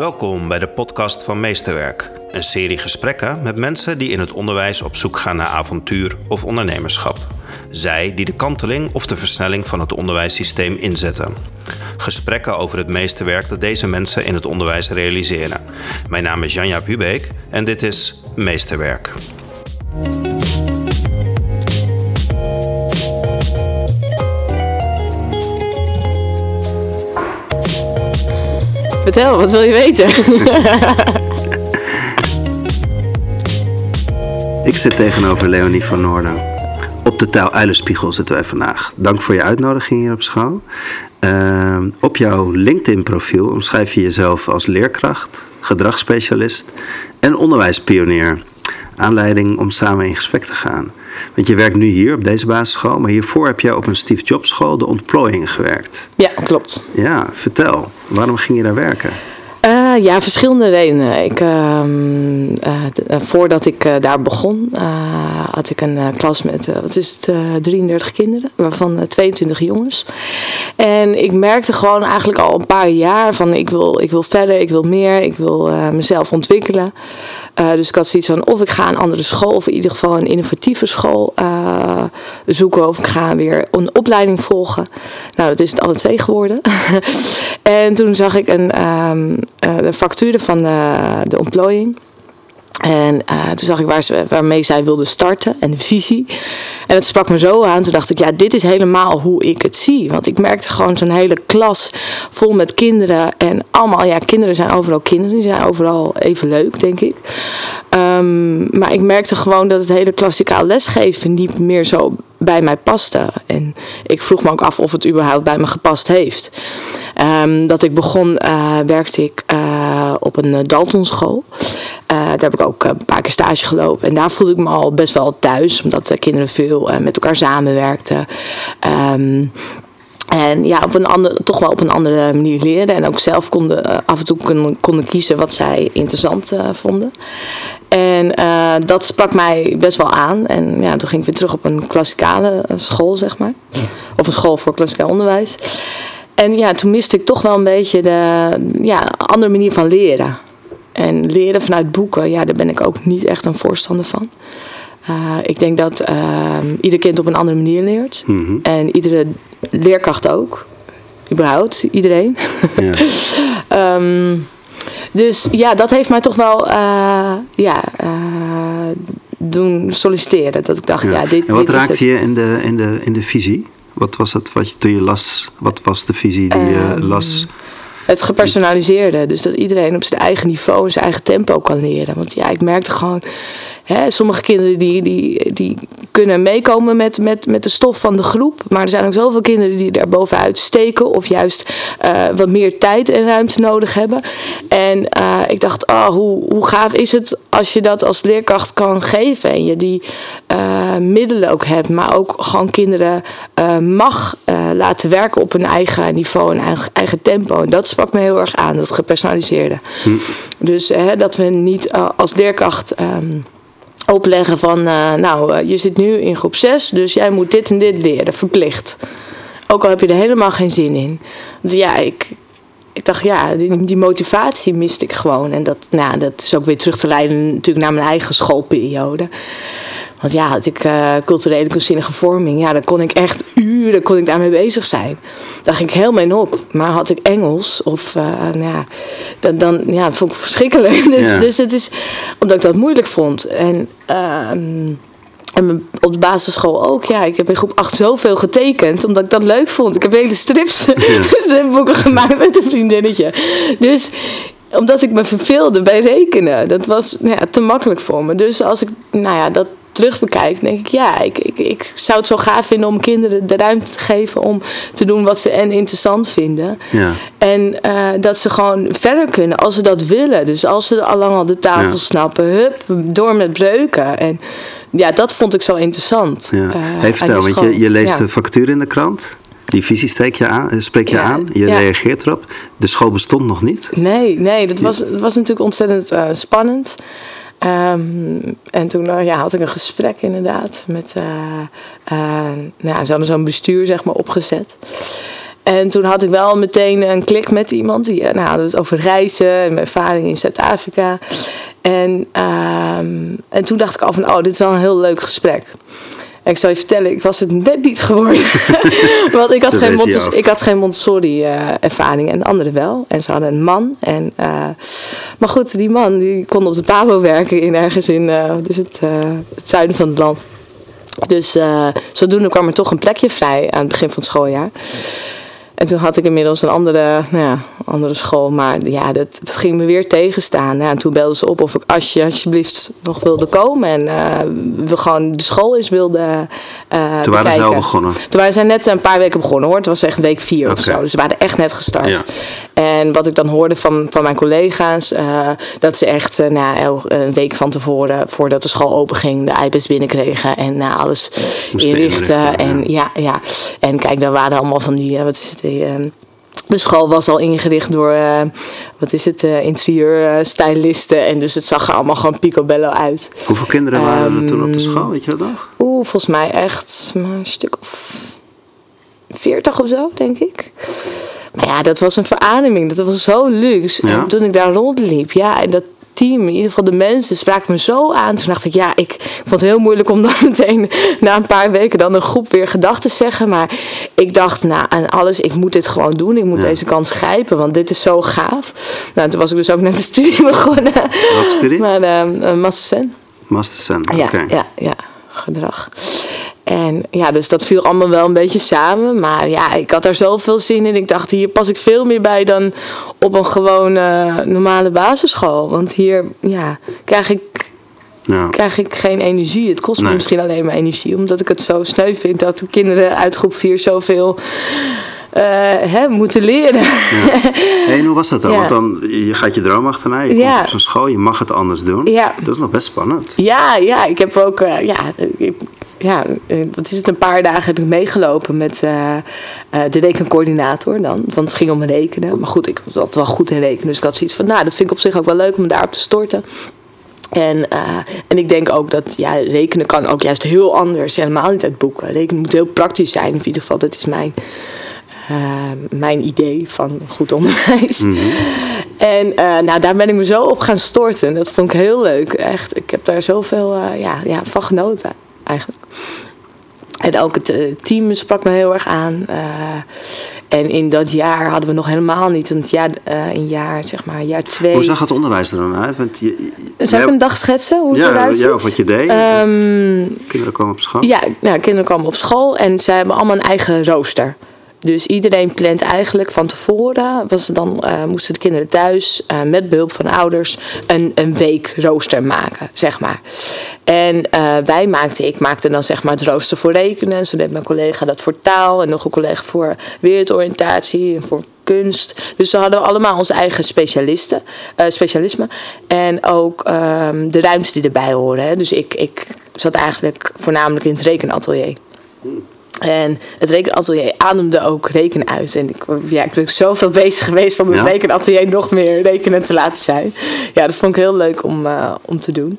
Welkom bij de podcast van Meesterwerk. Een serie gesprekken met mensen die in het onderwijs op zoek gaan naar avontuur of ondernemerschap. Zij die de kanteling of de versnelling van het onderwijssysteem inzetten. Gesprekken over het meesterwerk dat deze mensen in het onderwijs realiseren. Mijn naam is Janja Hubeek en dit is Meesterwerk. Vertel, wat wil je weten? Ik zit tegenover Leonie van Noorden. Op de taal Uilenspiegel zitten wij vandaag. Dank voor je uitnodiging hier op school. Uh, op jouw LinkedIn-profiel omschrijf je jezelf als leerkracht, gedragsspecialist en onderwijspionier. Aanleiding om samen in gesprek te gaan. Want je werkt nu hier op deze basisschool, maar hiervoor heb je op een Steve Jobs school, de ontplooiing, gewerkt. Ja, klopt. Ja, vertel. Waarom ging je daar werken? Ja, verschillende redenen. Ik, uh, uh, voordat ik daar begon, had ik een klas met, wat is het, 33 kinderen, waarvan 22 jongens. En ik merkte gewoon eigenlijk al een paar jaar van ik wil, ik wil verder, ik wil meer, ik wil mezelf ontwikkelen. dus ik had zoiets van of ik ga een andere school, of in ieder geval een innovatieve school zoeken, of ik ga weer een opleiding volgen. Nou, dat is het alle twee geworden. en toen zag ik een, um, de facturen van de, de ontplooiing. En uh, toen zag ik waar ze, waarmee zij wilde starten en de visie. En het sprak me zo aan. Toen dacht ik, ja, dit is helemaal hoe ik het zie. Want ik merkte gewoon zo'n hele klas vol met kinderen. En allemaal, ja, kinderen zijn overal kinderen. Die zijn overal even leuk, denk ik. Um, maar ik merkte gewoon dat het hele klassikaal lesgeven niet meer zo bij mij paste. En ik vroeg me ook af of het überhaupt bij me gepast heeft. Um, dat ik begon, uh, werkte ik uh, op een Daltonschool. Daar heb ik ook een paar keer stage gelopen. En daar voelde ik me al best wel thuis, omdat de kinderen veel met elkaar samenwerkten. Um, en ja, op een andere, toch wel op een andere manier leren. En ook zelf konden af en toe konden, konden kiezen wat zij interessant vonden. En dat sprak mij best wel aan. En ja, toen ging ik weer terug op een klassikale school, zeg maar. Of een school voor klassikaal onderwijs. En ja, toen miste ik toch wel een beetje de ja, andere manier van leren. En leren vanuit boeken, ja, daar ben ik ook niet echt een voorstander van. Uh, ik denk dat uh, ieder kind op een andere manier leert. Mm -hmm. En iedere leerkracht ook. Überhaupt, iedereen. Ja. um, dus ja, dat heeft mij toch wel uh, ja, doen solliciteren. Dat ik dacht, ja, ja dit En wat dit raakte je in de, in, de, in de visie? Wat was het wat je toen je las? Wat was de visie die je um, las? Het gepersonaliseerde. Dus dat iedereen op zijn eigen niveau en zijn eigen tempo kan leren. Want ja, ik merkte gewoon. Hè, sommige kinderen die, die, die kunnen meekomen met, met, met de stof van de groep. Maar er zijn ook zoveel kinderen die daar bovenuit steken. Of juist uh, wat meer tijd en ruimte nodig hebben. En uh, ik dacht, oh, hoe, hoe gaaf is het als je dat als leerkracht kan geven. En je die uh, middelen ook hebt. Maar ook gewoon kinderen mag laten werken op hun eigen niveau en eigen, eigen tempo. En dat sprak me heel erg aan, dat gepersonaliseerde. Hm. Dus dat we niet als leerkracht... Um, opleggen van, uh, nou, uh, je zit nu in groep 6, dus jij moet dit en dit leren, verplicht. Ook al heb je er helemaal geen zin in. Want ja, ik, ik dacht, ja, die, die, motivatie miste ik gewoon. En dat, nou, dat is ook weer terug te leiden natuurlijk naar mijn eigen schoolperiode. Want ja, had ik uh, culturele kunstzinnige vorming, ja, dan kon ik echt uren kon ik daarmee bezig zijn. Daar ging ik helemaal in op. Maar had ik Engels, of uh, nou ja, dan, dan ja, dat vond ik verschrikkelijk. Dus, ja. dus het is omdat ik dat moeilijk vond. En, uh, en op de basisschool ook, ja. Ik heb in groep 8 zoveel getekend, omdat ik dat leuk vond. Ik heb hele strips, ja. stripboeken gemaakt met een vriendinnetje. Dus omdat ik me verveelde bij rekenen. Dat was nou ja, te makkelijk voor me. Dus als ik nou ja, dat terug bekijk, denk ik, ja, ik, ik, ik zou het zo gaaf vinden om kinderen de ruimte te geven om te doen wat ze en interessant vinden. Ja. En uh, dat ze gewoon verder kunnen als ze dat willen. Dus als ze al lang al de tafel ja. snappen, hup, door met breuken. En ja, dat vond ik zo interessant. Ja. Uh, hey, vertel, want je, je leest ja. de factuur in de krant. Die visie steek je aan, spreek je ja, aan, je ja. reageert erop. De school bestond nog niet? Nee, nee dat was, dat was natuurlijk ontzettend uh, spannend. Ehm, en toen eh, ja, had ik een gesprek inderdaad met, uh, nou, ze hadden zo'n bestuur zeg maar opgezet. En toen had ik wel meteen een klik met iemand. Die nou, hadden het over reizen en mijn ervaring in Zuid-Afrika. En, ehm, en toen dacht ik al van, oh, dit is wel een heel leuk gesprek. En ik zal je vertellen, ik was het net niet geworden. Want ik had, geen Montessori, ik had geen Montessori-ervaring en de anderen wel. En ze hadden een man. En, uh, maar goed, die man die kon op de PABO werken in ergens in uh, is het, uh, het zuiden van het land. Dus zodoende kwam er toch een plekje vrij aan het begin van het schooljaar. En toen had ik inmiddels een andere, nou ja, andere school. Maar ja, dat, dat ging me weer tegenstaan. Ja, en toen belden ze op of ik Asje alsjeblieft nog wilde komen. En uh, we gewoon de school eens wilden uh, Toen waren ze al begonnen? Toen waren ze net een paar weken begonnen hoor. Het was echt week vier okay. of zo. Dus ze waren echt net gestart. Ja. En wat ik dan hoorde van, van mijn collega's, uh, dat ze echt uh, nou, een week van tevoren, voordat de school open ging, de iPads binnenkregen en nou, alles inrichten. En ja. ja. ja, En kijk, daar waren allemaal van die, wat is het, de school was al ingericht door, uh, wat is het, uh, interieurstylisten. en dus het zag er allemaal gewoon picobello uit. Hoeveel kinderen waren er toen op de school, weet je dat nog? Oeh, volgens mij echt een stuk of veertig of zo, denk ik. Maar ja, dat was een verademing. Dat was zo luxe. Ja. En toen ik daar rondliep, ja, en dat team, in ieder geval de mensen, spraken me zo aan. Toen dacht ik, ja, ik vond het heel moeilijk om dan meteen na een paar weken dan een groep weer gedachten te zeggen. Maar ik dacht, nou, aan alles, ik moet dit gewoon doen. Ik moet deze kans grijpen, want dit is zo gaaf. Nou, toen was ik dus ook net de studie begonnen. Welke studie? Maar uh, Master Master oké. Ja, ja, ja, gedrag. En ja, dus dat viel allemaal wel een beetje samen. Maar ja, ik had er zoveel zin in. Ik dacht, hier pas ik veel meer bij dan op een gewone normale basisschool. Want hier ja, krijg ik ja. krijg ik geen energie. Het kost me misschien alleen maar energie. Omdat ik het zo sneu vind dat de kinderen uit groep 4 zoveel uh, hè, moeten leren. Ja. en hoe was dat dan? Want dan, je gaat je droom achterna, je komt op zo'n school, je mag het anders doen. Dat is nog best spannend. Ja, ja ik heb ook, uh, ja, ik, ja, wat is het, een paar dagen heb ik meegelopen met uh, de rekencoördinator dan. Want het ging om rekenen. Maar goed, ik was wel goed in rekenen. Dus ik had zoiets van, nou, dat vind ik op zich ook wel leuk om daarop te storten. En, uh, en ik denk ook dat ja, rekenen kan ook juist heel anders. Helemaal niet uit boeken. Rekenen moet heel praktisch zijn. In ieder geval, dat is mijn, mijn idee van goed onderwijs. Mm -hmm. En nou, daar ben ik me zo op gaan storten. Dat vond ik heel leuk. Echt, ik heb daar zoveel ja, ja, van genoten eigenlijk. En ook het uh, team sprak me heel erg aan. Uh, en in dat jaar hadden we nog helemaal niet. een jaar, uh, in jaar, zeg maar, jaar twee. Hoe zag het onderwijs er dan uit? Want je, je Zou ik een dag schetsen hoe het ja, eruit ziet? Ja, of wat je deed. Um, kinderen komen op school? Ja, nou, kinderen komen op school en zij hebben allemaal een eigen rooster. Dus iedereen plant eigenlijk van tevoren, was dan, uh, moesten de kinderen thuis uh, met behulp van ouders een, een week rooster maken, zeg maar. En uh, wij maakten, ik maakte dan zeg maar het rooster voor rekenen. Zo deed mijn collega dat voor taal en nog een collega voor wereldoriëntatie en voor kunst. Dus we hadden allemaal onze eigen specialisten, specialisme. En ook um, de ruimte die erbij horen. Hè. Dus ik, ik zat eigenlijk voornamelijk in het rekenatelier. En het rekenatelier ademde ook rekenen uit. En ik, ja, ik ben zoveel bezig geweest om het ja. rekenatelier nog meer rekenen te laten zijn. Ja, dat vond ik heel leuk om, uh, om te doen.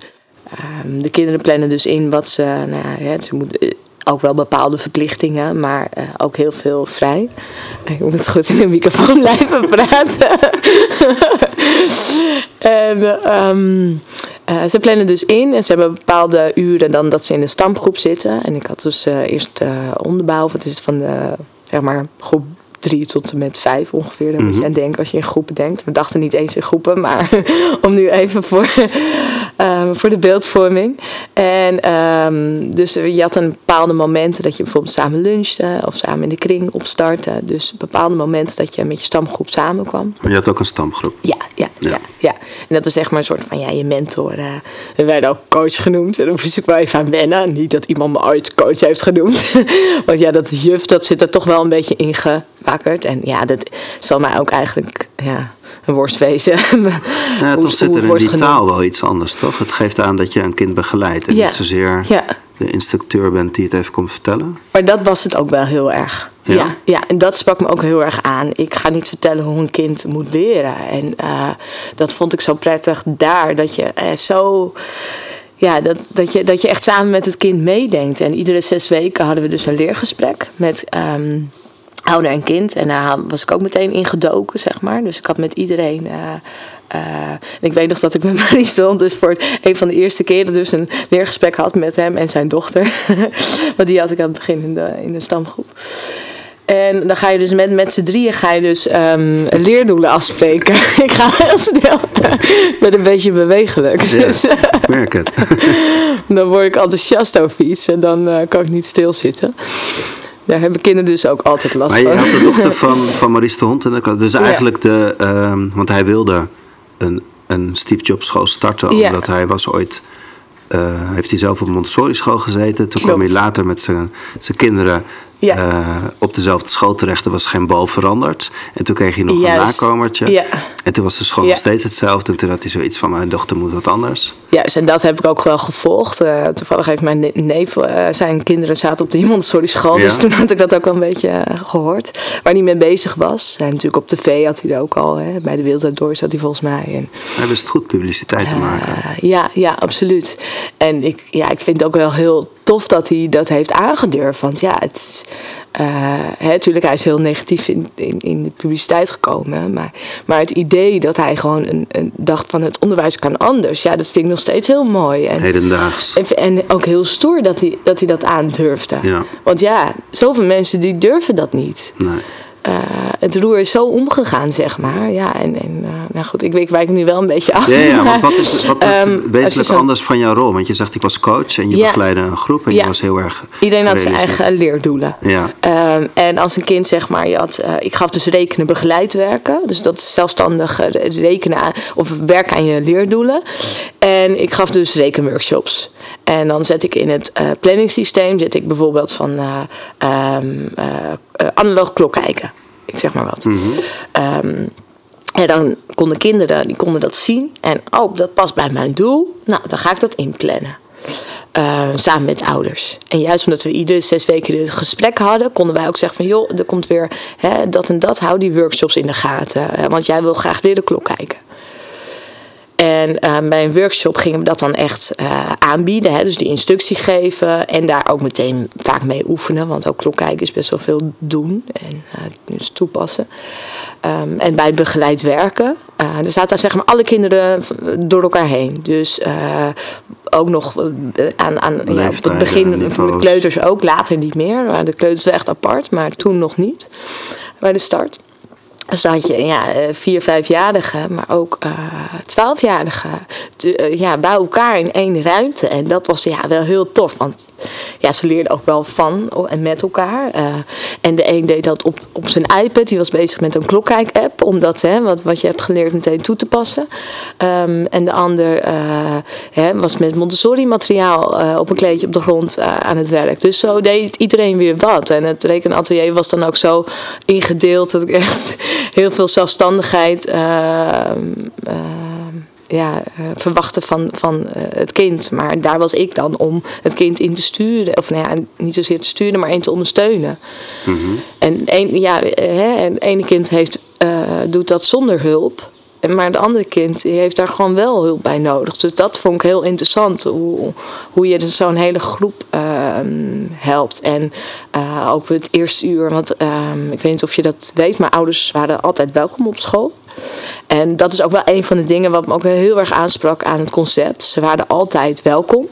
Um, de kinderen plannen dus in wat ze... Nou ja, ze moeten ook wel bepaalde verplichtingen, maar uh, ook heel veel vrij. Ik moet goed in de microfoon blijven praten. en... Um, uh, ze plannen dus in en ze hebben bepaalde uren dan dat ze in een stamgroep zitten. En ik had dus uh, eerst onderbouw, is het van de zeg maar, groep drie tot en met vijf ongeveer. Dan moet je aan denken als je in groepen denkt. We dachten niet eens in groepen, maar om nu even voor, um, voor de beeldvorming. En um, dus je had een bepaalde momenten dat je bijvoorbeeld samen lunchte of samen in de kring opstartte. Dus bepaalde momenten dat je met je stamgroep samenkwam. Maar je had ook een stamgroep? Ja, ja, ja. En dat was zeg maar een soort van ja, je mentor. Uh, we werden ook coach genoemd. En dan moest ik wel even aan wennen. Niet dat iemand me ooit coach heeft genoemd. Want ja, dat juf, dat zit er toch wel een beetje in ge en ja, dat zal mij ook eigenlijk ja, een worst wezen. Ja, toch zit er in die genoemd. taal wel iets anders, toch? Het geeft aan dat je een kind begeleidt en ja. niet zozeer ja. De instructeur bent die het even komt vertellen. Maar dat was het ook wel heel erg. Ja? ja, en dat sprak me ook heel erg aan. Ik ga niet vertellen hoe een kind moet leren. En uh, dat vond ik zo prettig daar, dat je uh, zo ja, dat, dat, je, dat je echt samen met het kind meedenkt. En iedere zes weken hadden we dus een leergesprek met um, ouder en kind. En daar was ik ook meteen ingedoken, zeg maar. Dus ik had met iedereen. Uh, uh, ik weet nog dat ik met Marie stond, dus voor een van de eerste keren dus een leergesprek had met hem en zijn dochter. Want die had ik aan het begin in de, in de stamgroep. En dan ga je dus met, met z'n drieën ga je dus um, leerdoelen afspreken. ik ga heel snel. met een beetje bewegelijk. Ja, dus, ik merk het. dan word ik enthousiast over iets en dan uh, kan ik niet stilzitten. Daar hebben kinderen dus ook altijd last van. Maar je had de dochter van, van Maurice de Hond klas. Dus eigenlijk de... Um, want hij wilde een, een Steve Jobs school starten. Omdat ja. hij was ooit... Uh, heeft hij zelf op Montessori school gezeten. Toen Klopt. kwam hij later met zijn, zijn kinderen ja. uh, op dezelfde school terecht. Er was geen bal veranderd. En toen kreeg hij nog Juist. een nakomertje. Ja. En toen was de school nog steeds hetzelfde. En toen had hij zoiets van, mijn dochter moet wat anders. Juist, en dat heb ik ook wel gevolgd. Uh, toevallig heeft mijn neef, uh, zijn kinderen zaten op de Montessori school. Dus toen had ik dat ook wel een beetje gehoord. Waar hij mee bezig was. En natuurlijk op tv had hij er ook al. Hè. Bij de Wereld Door zat hij volgens mij. En, hij wist goed publiciteit te maken. Ja, ja, absoluut. En ik, ja, ik vind het ook wel heel tof dat hij dat heeft aangedurfd. Want ja, het uh, hè, natuurlijk, hij is heel negatief in, in, in, de publiciteit gekomen. Maar, maar het idee dat hij gewoon een, een dacht van het onderwijs kan anders. Ja, dat vind ik nog steeds heel mooi. En, Hedendaags. En, en ook heel stoer dat hij, dat hij dat aandurfde. Ja. Want ja, zoveel mensen die durven dat niet. Nee. Uh, het roer is zo omgegaan, zeg maar. Ja, en, en uh, nou goed, ik, ik wijk nu wel een beetje af. Ja, ja want wat is, wat is um, wezenlijk zo... anders van jouw rol? Want je zegt, ik was coach en je ja. begeleidde een groep en ja. je was heel erg... Iedereen had zijn eigen leerdoelen. Ja. Um, en als een kind, zeg maar, je had, uh, ik gaf dus rekenen begeleid werken. Dus dat is zelfstandig rekenen aan, of werken aan je leerdoelen. En ik gaf dus rekenworkshops. En dan zet ik in het uh, planningssysteem, zet ik bijvoorbeeld van uh, um, analoog klok kijken. Ik zeg maar wat. Mm -hmm. um, en dan konden kinderen die konden dat zien. En oh, dat past bij mijn doel. Nou, dan ga ik dat inplannen. Uh, samen met ouders. En juist omdat we iedere zes weken dit gesprek hadden, konden wij ook zeggen van joh, er komt weer hè, dat en dat, hou die workshops in de gaten. Want jij wil graag weer de klok kijken. En uh, bij een workshop gingen we dat dan echt uh, aanbieden. Hè? Dus die instructie geven. En daar ook meteen vaak mee oefenen. Want ook klokkijken is best wel veel doen. En uh, dus toepassen. Um, en bij het begeleid werken. er zaten zeg maar alle kinderen door elkaar heen. Dus ook nog aan, aan ja, op het begin de kleuters ook. Later niet meer. Maar de kleuters wel echt apart. Maar toen nog niet. Bij de start. Dus dan had je ja, vier, vijfjarigen, maar ook uh, twaalfjarigen uh, ja, bij elkaar in één ruimte. En dat was ja, wel heel tof, want ja, ze leerden ook wel van en met elkaar. En de een deed dat op, op zijn iPad, die was bezig met een klokkijk-app, om dat, hè, wat, wat je hebt geleerd, meteen toe te passen. Um, en de ander hè, was met Montessori-materiaal op een kleedje op de grond aan het werk. Dus zo deed iedereen weer wat. En het rekenatelier was dan ook zo ingedeeld dat ik echt heel veel zelfstandigheid uh, uh, ja, verwachten van, van het kind. Maar daar was ik dan om het kind in te sturen. Of nou ja, niet zozeer te sturen, maar in te ondersteunen. Mm -hmm. En een, ja, hè, het ene kind heeft, doet dat zonder hulp. Maar het andere kind heeft daar gewoon wel hulp bij nodig. Dus dat vond ik heel interessant. Hoe, hoe je dus zo'n hele groep uh, helpt. En uh, ook het eerste uur. Want uh, ik weet niet of je dat weet. Maar ouders waren altijd welkom op school. En dat is ook wel een van de dingen wat me ook heel erg aansprak aan het concept. Ze waren altijd welkom.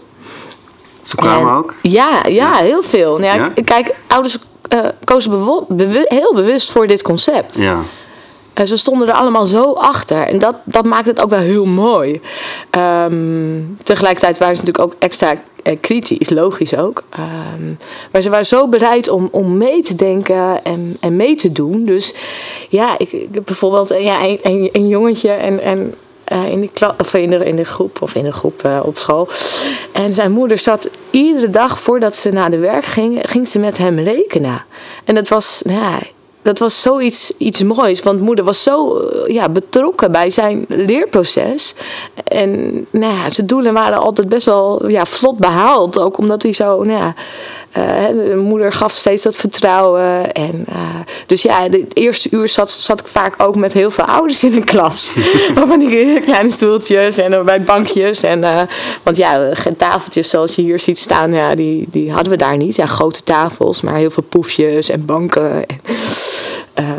Ze kwamen en, ook? Ja, ja, heel veel. Nou, ja, ja? Kijk, ouders uh, kozen bewu heel bewust voor dit concept. Ja. Ze stonden er allemaal zo achter. En dat, dat maakt het ook wel heel mooi. Um, tegelijkertijd waren ze natuurlijk ook extra kritisch, logisch ook. Um, maar ze waren zo bereid om, om mee te denken en, en mee te doen. Dus ja, ik, ik bijvoorbeeld ja, een, een, jongetje en. en in, de kla of in, de, in de groep of in de groep op school. En zijn moeder zat iedere dag voordat ze naar de werk ging, ging ze met hem rekenen. En dat was, nou, dat was zoiets iets moois. Want moeder was zo eh, ja, betrokken bij zijn leerproces. En nou ja, zijn doelen waren altijd best wel ja, vlot behaald. Ook omdat hij zo, nou ja, de moeder gaf steeds dat vertrouwen. En, uh, dus ja, het eerste uur zat, zat ik vaak ook met heel veel ouders in een klas. Van die kleine stoeltjes en bij bankjes. En, want ja, tafeltjes zoals je hier ziet staan, ja, die, die hadden we daar niet. Ja, grote tafels, maar heel veel poefjes en banken. En,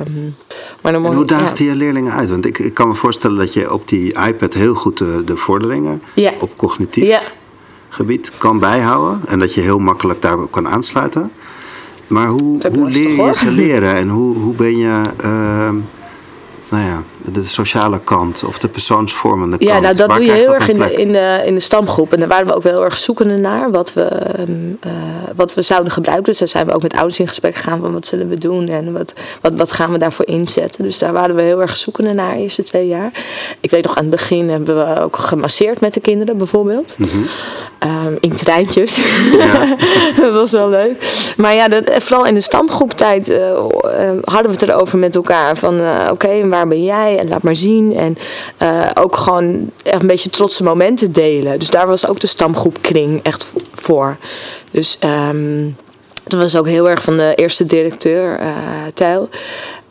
um, maar dan en hoe daagde ja. je leerlingen uit? Want ik, ik kan me voorstellen dat je op die iPad heel goed de, de vorderingen ja. op cognitief ja gebied kan bijhouden en dat je heel makkelijk daarop kan aansluiten. Maar hoe, hoe leer je ze leren en hoe, hoe ben je uh, nou ja, de sociale kant of de persoonsvormende kant. Ja, nou dat doe je heel erg in de, in, de, in de stamgroep. En daar waren we ook wel heel erg zoekende naar wat we, uh, wat we zouden gebruiken. Dus daar zijn we ook met ouders in gesprek gegaan van wat zullen we doen en wat, wat, wat gaan we daarvoor inzetten. Dus daar waren we heel erg zoekende naar de eerste twee jaar. Ik weet nog aan het begin hebben we ook gemasseerd met de kinderen bijvoorbeeld. Mm -hmm. Um, in treintjes. Ja. dat was wel leuk. Maar ja, dat, vooral in de stamgroeptijd uh, hadden we het erover met elkaar. Van oké, okay, waar ben jij? En laat maar zien. En ook gewoon echt een beetje trotse momenten delen. Dus daar was ook de stamgroep Kring echt voor. Dus um, dat was ook heel erg van de eerste directeur, Tijl.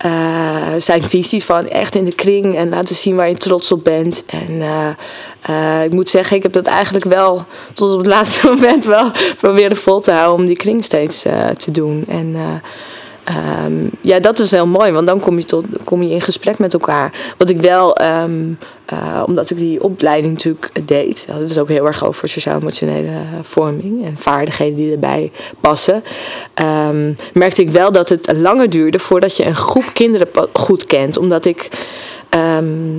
Uh, zijn visie van echt in de kring en laten zien waar je trots op bent. En uh, ik moet zeggen, ik heb dat eigenlijk wel tot op het laatste moment wel proberen vol te houden om die kring steeds te doen. En Um, ja, dat is heel mooi, want dan kom je, tot, kom je in gesprek met elkaar. Wat ik wel, um, uh, omdat ik die opleiding natuurlijk deed, dat was ook heel erg over sociaal-emotionele vorming en vaardigheden die erbij passen. Um, merkte ik wel dat het langer duurde voordat je een groep kinderen goed kent, omdat ik.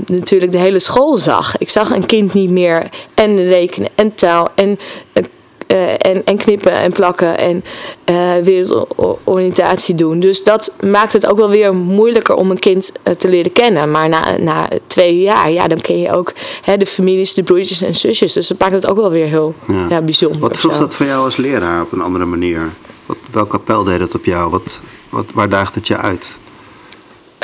Natuurlijk de hele school zag. Ik zag een kind niet meer en rekenen en taal en en, en knippen en plakken en uh, wereldoriëntatie doen. Dus dat maakt het ook wel weer moeilijker om een kind uh, te leren kennen. Maar na, na twee jaar, ja, dan ken je ook hè, de families, de broertjes en zusjes. Dus dat maakt het ook wel weer heel ja. Ja, bijzonder. Wat vroeg dat voor jou als leraar op een andere manier? Wat, welke appel deed het op jou? Wat, wat, waar daagt het je uit?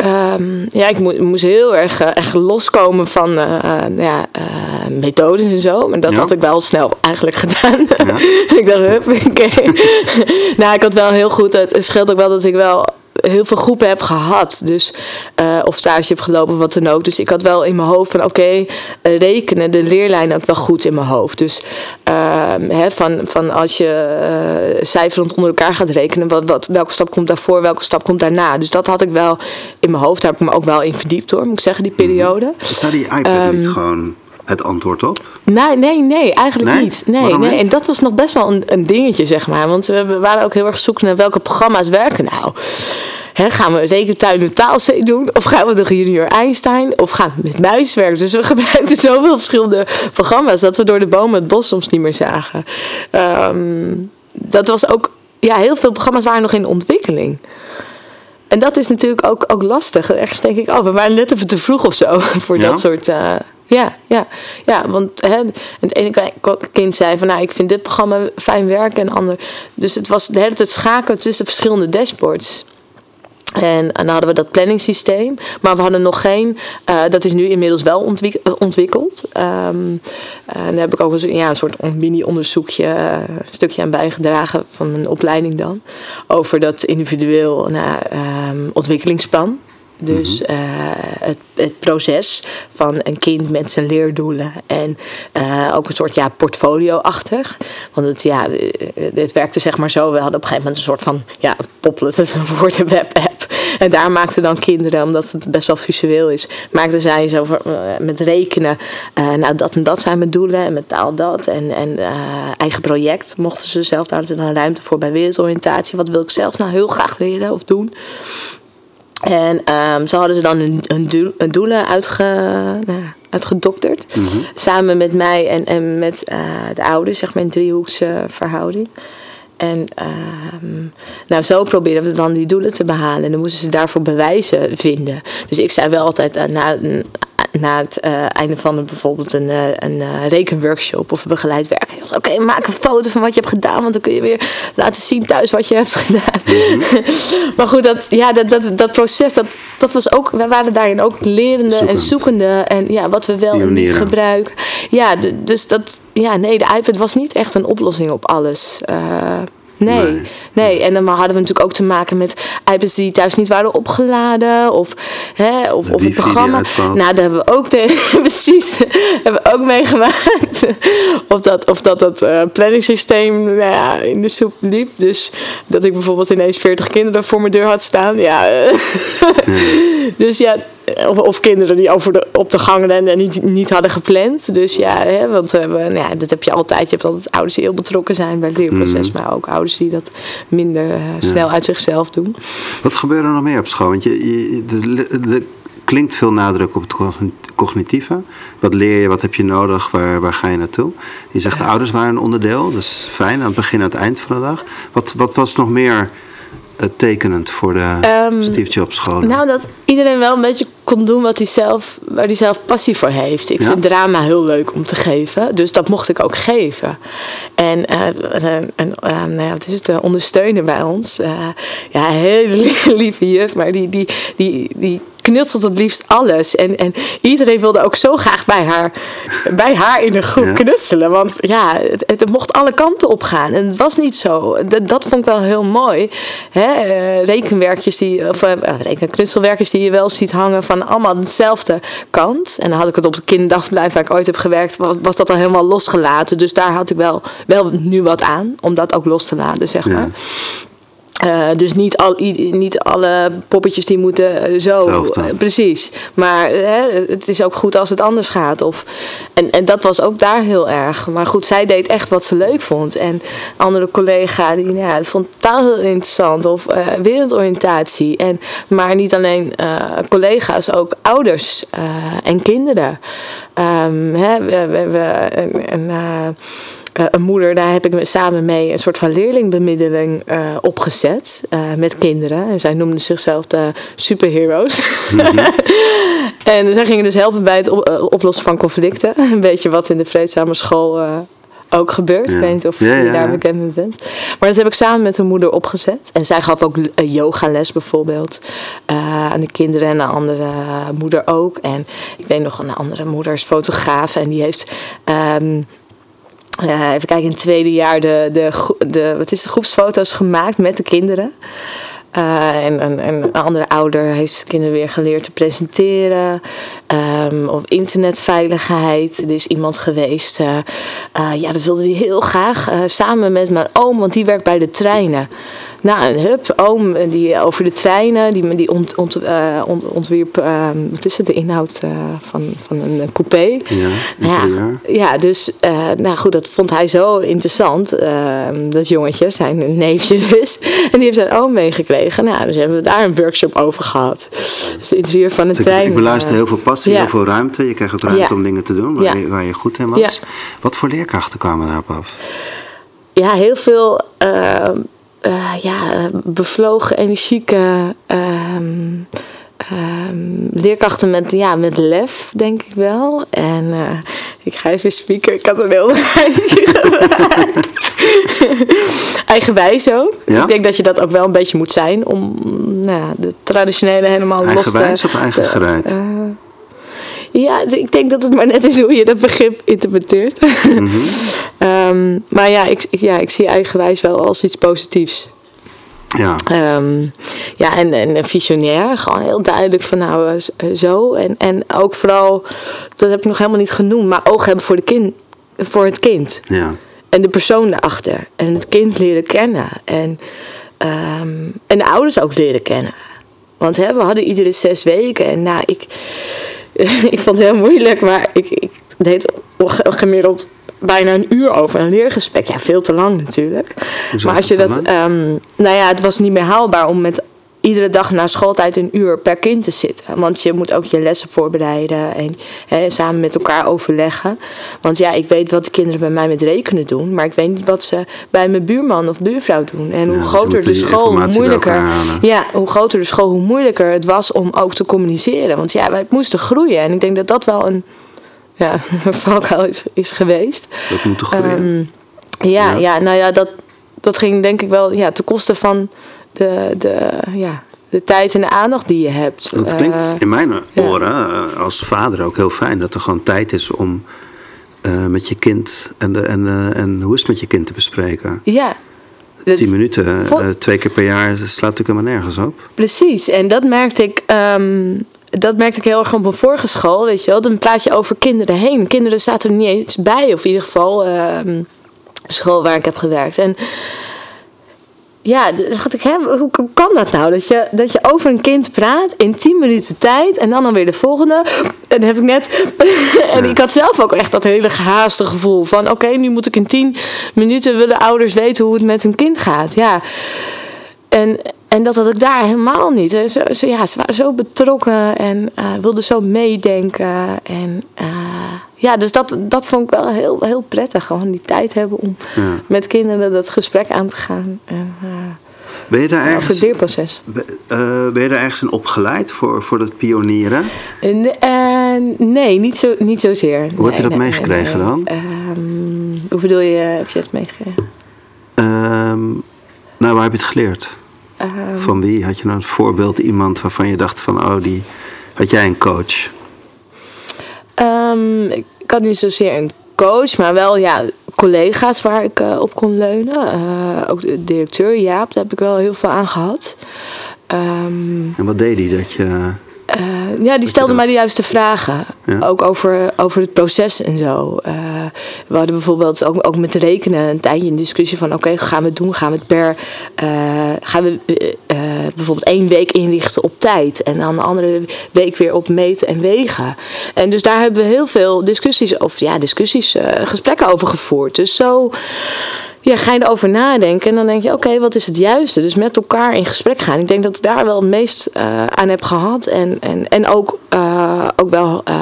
Um, ja, ik moest, moest heel erg uh, echt loskomen van uh, uh, ja, methodes en zo. Maar dat ja. had ik wel snel eigenlijk gedaan. Ja. ik dacht, hup, oké. Okay. nou, ik had wel heel goed... Het scheelt ook wel dat ik wel heel veel groepen heb gehad. Dus, uh, of stage heb gelopen, wat dan ook. Dus ik had wel in mijn hoofd van oké, okay, uh, rekenen, de leerlijn ook wel goed in mijn hoofd. Dus uh, hè, van, van als je uh, cijferen onder elkaar gaat rekenen, wat, wat, welke stap komt daarvoor, welke stap komt daarna. Dus dat had ik wel in mijn hoofd. Daar heb ik me ook wel in verdiept hoor, moet ik zeggen, die periode. Is daar die iPad um, niet gewoon het antwoord op? Nee, nee, nee eigenlijk nee? niet. Nee, nee. En dat was nog best wel een, een dingetje, zeg maar. Want we, we waren ook heel erg zoeken naar welke programma's werken nou. He, gaan we rekentuin en taalzee doen? Of gaan we de junior Einstein? Of gaan we met muis werken? Dus we gebruikten zoveel verschillende programma's... dat we door de bomen het bos soms niet meer zagen. Um, dat was ook... Ja, heel veel programma's waren nog in ontwikkeling. En dat is natuurlijk ook, ook lastig. Ergens denk ik, oh, we waren net even te vroeg of zo... voor ja? dat soort... Uh, ja, ja, ja, want hè, het ene kind zei van nou, ik vind dit programma fijn werken en ander. Dus het was de hele tijd schakelen tussen verschillende dashboards. En, dan hadden we dat planningssysteem. Maar we hadden nog geen. Uh, dat is nu inmiddels wel ontwik ontwikkeld. Um, en daar heb ik ook een, ja, een soort mini-onderzoekje, uh, een stukje aan bijgedragen van mijn opleiding dan. Over dat individueel nou, um, ontwikkelingsplan. Dus uh, het, het, proces van een kind met zijn leerdoelen. En uh, ook een soort ja, portfolio-achtig. Want het, ja, het werkte zeg maar zo. We hadden op een gegeven moment een soort van ja, Poplet, dat is een woord een web-app. En daar maakten dan kinderen, omdat het best wel visueel is, maakten zij zo uh, met rekenen. nou, dat en dat zijn mijn doelen. En met taal dat. En, en eigen project mochten ze zelf. Daar hadden ze dan ruimte voor bij wereldoriëntatie. Wat wil ik zelf nou heel graag leren of doen? En um, zo hadden ze dan een, een, doel, een doelen uitge, nou, uitgedokterd. Mm -hmm. Samen met mij en, en met uh, de ouders, zeg maar een driehoekse verhouding. En um, nou, zo probeerden we dan die doelen te behalen. En dan moesten ze daarvoor bewijzen vinden. Dus ik zei wel altijd, uh, na, na het uh, einde van een, bijvoorbeeld een, uh, een uh, rekenworkshop of een begeleid werk. Oké, okay, maak een foto van wat je hebt gedaan, want dan kun je weer laten zien thuis wat je hebt gedaan. Mm -hmm. maar goed, dat, ja, dat, dat, dat proces, dat, dat was ook, we waren daarin ook lerende Zoekend. en zoekende en ja, wat we wel en niet gebruiken. Ja, dus dat, ja, nee, de iPad was niet echt een oplossing op alles. Nee, nee, nee. En dan hadden we natuurlijk ook te maken met iPads die thuis niet waren opgeladen. Of, hè, of, of het programma. Nou, daar hebben we ook tegen, precies, hebben we ook meegemaakt. of dat of dat, dat uh, planningssysteem nou ja, in de soep liep. Dus dat ik bijvoorbeeld ineens 40 kinderen voor mijn deur had staan. Ja. dus ja, of, of, kinderen die over de, op de gang renden en niet, niet hadden gepland. Dus ja, hè, want uh, nou ja, dat heb je altijd. Je hebt altijd ouders die heel betrokken zijn bij het leerproces, mm. maar ook ouders die dat minder uh, snel ja. uit zichzelf doen. Wat gebeurt er nog meer op school? Want je, je de, de, klinkt veel nadruk op het cognitieve. Wat leer je, wat heb je nodig, waar, waar ga je naartoe? Je zegt de ouders waren een onderdeel, dat is fijn aan het begin en aan het eind van de dag. Wat, wat was nog meer tekenend voor de um, Steve Jobs scholen? Nou, dat iedereen wel een beetje kon doen wat hij zelf, waar hij zelf passie voor heeft. Ik ja? vind drama heel leuk om te geven, dus dat mocht ik ook geven. En, uh, en uh, nou, wat is het, uh, ondersteunen bij ons. ja, hele lieve juf, maar die, die, die, die knutselt het liefst alles. En, en iedereen wilde ook zo graag bij haar, bij haar in de groep ja. knutselen. Want ja, het, het, mocht alle kanten op gaan. En het was niet zo. Dat, dat vond ik wel heel mooi. Hè? Uh, rekenwerkjes die, of uh, rekenknutselwerkjes die je wel ziet hangen van allemaal dezelfde kant. En dan had ik het op het kinderdagverblijf waar ik ooit heb gewerkt, was, was dat al helemaal losgelaten. Dus daar had ik wel, wel nu wat aan om dat ook los te laten, zeg maar. Ja. Uh, dus niet, al, niet alle poppetjes die moeten uh, zo. Uh, precies. Maar het is ook goed als het anders gaat. Of, en, en dat was ook daar heel erg. Maar goed, zij deed echt wat ze leuk vond. En andere collega die nou ja, vond taal heel interessant. Of wereldoriëntatie. En, maar niet alleen collega's, ook ouders en kinderen. Um, hè, we, we, we, en, en uh, een moeder, daar heb ik samen mee een soort van leerlingbemiddeling uh, opgezet uh, met kinderen. En zij noemden zichzelf de superheroes. Mm-hmm. en zij gingen dus helpen bij het op, oplossen van conflicten. Een beetje wat in de vreedzame school ook gebeurt. Ja. Ik weet niet of ja, je daar bekend mee bent. Maar dat heb ik samen met een moeder opgezet. En zij gaf ook yogales bijvoorbeeld aan de kinderen en een andere moeder ook. En ik weet nog een andere moeder is fotograaf en die heeft... Um, uh, even kijken, in het tweede jaar de, de, de, wat is de groepsfoto's gemaakt met de kinderen. Uh, en, en, en, een andere ouder heeft de kinderen weer geleerd te presenteren. Um, of internetveiligheid. Er is iemand geweest, uh, ja, dat wilde hij heel graag. samen met mijn oom, want die werkt bij de treinen. Nou, een hup, oom die over de treinen, die, die ont, ont, uh, ont, ontwierp, uh, wat is het, de inhoud uh, van, van een coupé. Ja, nou ja, ja, dus, nou goed, dat vond hij zo interessant, ehm, dat jongetje, zijn neefje dus. En die heeft zijn oom meegekregen. Nou, dus hebben we daar een workshop over gehad. Dus het interieur van de ik, trein. Ik beluister heel veel passie, ja. heel veel ruimte. Je krijgt ook ruimte ja. om dingen te doen waar, je, waar je goed in was. Wat voor leerkrachten kwamen daarop af? Ja, heel veel ehm, uh, ja, bevlogen, energieke um, um, leerkrachten met, ja, met lef, denk ik wel. En uh, ik ga even spieken, ik had een heel Eigenwijs ook. Ja? Ik denk dat je dat ook wel een beetje moet zijn om nou, de traditionele helemaal los te... Eigenwijs of eigen gereid? Ja, ik denk dat het maar net is hoe je dat begrip interpreteert. Mm -hmm. um, maar ja ik, ja, ik zie eigenwijs wel als iets positiefs. Ja. Um, ja, en, en visionair. Gewoon heel duidelijk van nou zo. En, en ook vooral, dat heb ik nog helemaal niet genoemd, maar oog hebben voor, de kind, voor het kind. Ja. En de persoon daarachter. En het kind leren kennen. En, um, en de ouders ook leren kennen. Want hè, we hadden iedere zes weken. En nou, ik, ik vond het heel moeilijk, maar ik, ik deed gemiddeld bijna een uur over een leergesprek. Ja, veel te lang natuurlijk. maar als je dat. Um, nou ja, het was niet meer haalbaar om met iedere dag na schooltijd een uur per kind te zitten. Want je moet ook je lessen voorbereiden en hè, samen met elkaar overleggen. Want ja, ik weet wat de kinderen bij mij met rekenen doen, maar ik weet niet wat ze bij mijn buurman of buurvrouw doen. En hoe Ja, dus groter de school, hoe moeilijker. Ja, hoe groter de school, hoe moeilijker het was om ook te communiceren. Want ja, wij moesten groeien. En ik denk dat dat wel een, ja, een valkuil is, is geweest. Dat moet toch groeien? Ehm, ja, Ja. ja. nou ja, dat, dat ging denk ik wel ja, ten koste van de, de, ja, de tijd en de aandacht die je hebt. Het klinkt Eh, in mijn oren eh, als vader ook heel fijn dat er gewoon tijd is om eh, met je kind en, de, en, en hoe is het met je kind te bespreken. ja. Dat- Tien minuten, twee keer per jaar, dat slaat natuurlijk helemaal nergens op. Precies, en dat merkte ik. ehm, dat merkte ik heel erg op mijn vorige school, weet je wel. Dan praat je over kinderen heen. Kinderen zaten er niet eens bij, of in ieder geval ehm, school waar ik heb gewerkt. En ja, dacht ik, hè, hoe, kan dat nou? Dat je, dat je over een kind praat in 10 minuten tijd en dan dan weer de volgende. En dan heb ik net. en ik had zelf ook echt dat hele gehaaste gevoel van: oké, nu moet ik in 10 minuten willen ouders weten hoe het met hun kind gaat. Ja. En, en dat had ik daar helemaal niet. Hè. Ze, ze, ja, ze waren zo betrokken en eh, wilden zo meedenken. En eh, ja, dus dat, dat vond ik wel heel, heel prettig. Gewoon die tijd hebben om Ja. met kinderen dat gesprek aan te gaan. En, eh, Ben je daar over het ergens, leerproces. eh, ben je daar ergens in opgeleid voor, voor dat pionieren? En, eh, nee, niet, zo, niet zozeer. Hoe heb je dat Nee, meegekregen nee. dan? Ehm, hoe bedoel je, heb je het meegekregen? Ehm, nou, waar heb je het geleerd? Ehm, Van wie? Had je nou een voorbeeld, iemand waarvan je dacht van, oh, die... Had jij een coach? Ehm, ik had niet zozeer een coach, maar wel ja, collega's waar ik eh, op kon leunen. Eh, ook de directeur Jaap, daar heb ik wel heel veel aan gehad. Ehm, En wat deed hij dat je... ja, die stelde mij de juiste vragen. Ja. Ook over, over het proces en zo. Eh, we hadden bijvoorbeeld ook, ook met rekenen een tijdje een discussie van... oké, gaan we het doen? Gaan we het per... eh, gaan we eh, bijvoorbeeld één week inrichten op tijd... en dan de andere week weer op meten en wegen? En dus daar hebben we heel veel discussies... of ja, discussies, gesprekken over gevoerd. Dus zo ja, ga je erover nadenken en dan denk je, oké, wat is het juiste? Dus met elkaar in gesprek gaan. Ik denk dat ik daar wel het meest eh, aan heb gehad. En, en, en ook, eh, ook wel eh,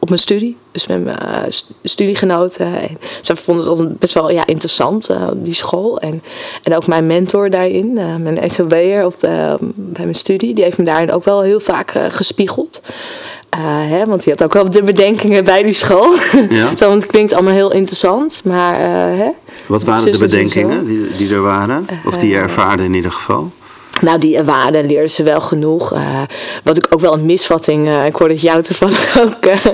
op mijn studie. Dus met mijn st- studiegenoten. En ze vonden het altijd best wel ja, interessant, die school. En, en ook mijn mentor daarin, mijn SOB'er op de, bij mijn studie. Die heeft me daarin ook wel heel vaak gespiegeld. Hè, want die had ook wel de bedenkingen bij die school. Ja. Zo, want het klinkt allemaal heel interessant. Maar hè, Wat waren de bedenkingen die, die er waren? Of die je ervaarde in ieder geval? Nou, die waarden leerden ze wel genoeg. Eh, wat ik ook wel een misvatting, eh, ik hoorde het jou toevallig ook, eh,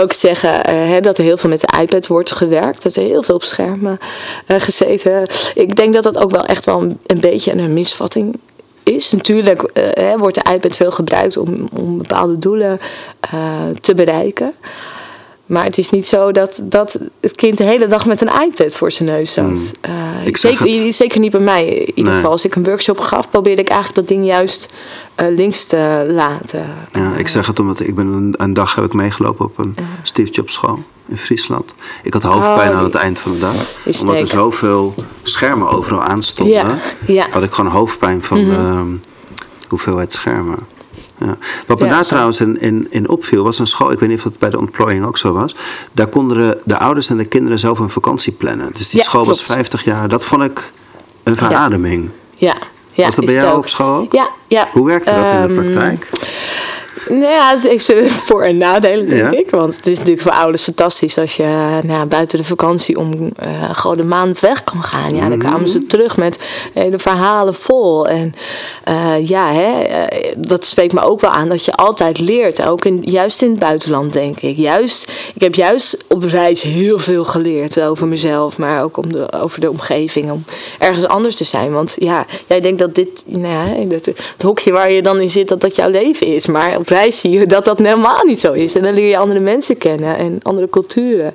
ook zeggen, hè, dat er heel veel met de iPad wordt gewerkt. Dat er heel veel op schermen gezeten. Ik denk dat dat ook wel echt wel een, een beetje een misvatting is. Natuurlijk hè, wordt de iPad veel gebruikt om, om bepaalde doelen te bereiken. Maar het is niet zo dat, dat het kind de hele dag met een iPad voor zijn neus zat. Eh, Hmm. Ik zag zeker, zeker niet bij mij in ieder Nee. geval. Als ik een workshop gaf, probeerde ik eigenlijk dat ding juist eh, links te laten. Ja, ik zeg het omdat ik ben een, een dag heb ik meegelopen op een Steve Jobs school in Friesland. Ik had hoofdpijn Oh, aan het eind van de dag. Omdat er zoveel schermen overal aanstonden. Ja, ja. Had ik gewoon hoofdpijn van de ehm, hoeveelheid schermen. Ja. Wat me Ja, daar zo. trouwens in, in, in opviel, was een school, ik weet niet of het bij de ontplooiing ook zo was. Daar konden de, de ouders en de kinderen zelf een vakantie plannen. Dus die Ja, school was klopt. 50 jaar. Dat vond ik een verademing. Ja, ja was dat bij jou ook. op school? Ja, ja. Hoe werkte dat in de Ehm, praktijk? Nou ja, het heeft voor- en nadelen, denk Ja. ik. Want het is natuurlijk voor ouders fantastisch als je nou, buiten de vakantie om eh, gewoon een maand weg kan gaan. Ja, dan kwamen Mhm. ze terug met hele verhalen vol. En eh, ja, hè, eh, dat spreekt me ook wel aan dat je altijd leert. Ook in, juist in het buitenland, denk ik. Juist, ik heb juist op reis heel veel geleerd over mezelf, maar ook om de, over de omgeving. Om ergens anders te zijn. Want ja, jij denkt dat dit, nou ja, dat het hokje waar je dan in zit, dat dat jouw leven is. Maar op reis zie dat dat helemaal niet zo is. En dan leer je andere mensen kennen en andere culturen.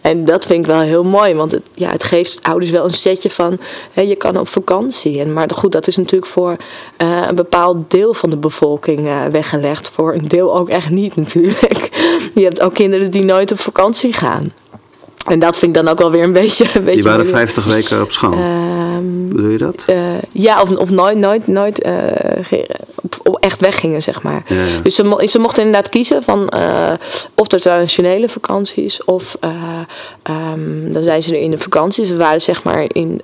En dat vind ik wel heel mooi, want het, ja, het geeft ouders wel een setje van, hè, je kan op vakantie. En, maar goed, dat is natuurlijk voor eh, een bepaald deel van de bevolking eh, weggelegd. Voor een deel ook echt niet natuurlijk. Je hebt ook kinderen die nooit op vakantie gaan. En dat vind ik dan ook wel weer een beetje. Een beetje Die waren moeilijk. 50 weken op school. Ehm, Bedoel je dat? eh, ja, of, of nooit, nooit, nooit op echt weggingen, zeg maar. Ja, ja. Dus ze, mo- ze mochten inderdaad kiezen van eh, of er traditionele vakanties of eh, ehm, dan zijn ze er in de vakanties. We waren zeg maar in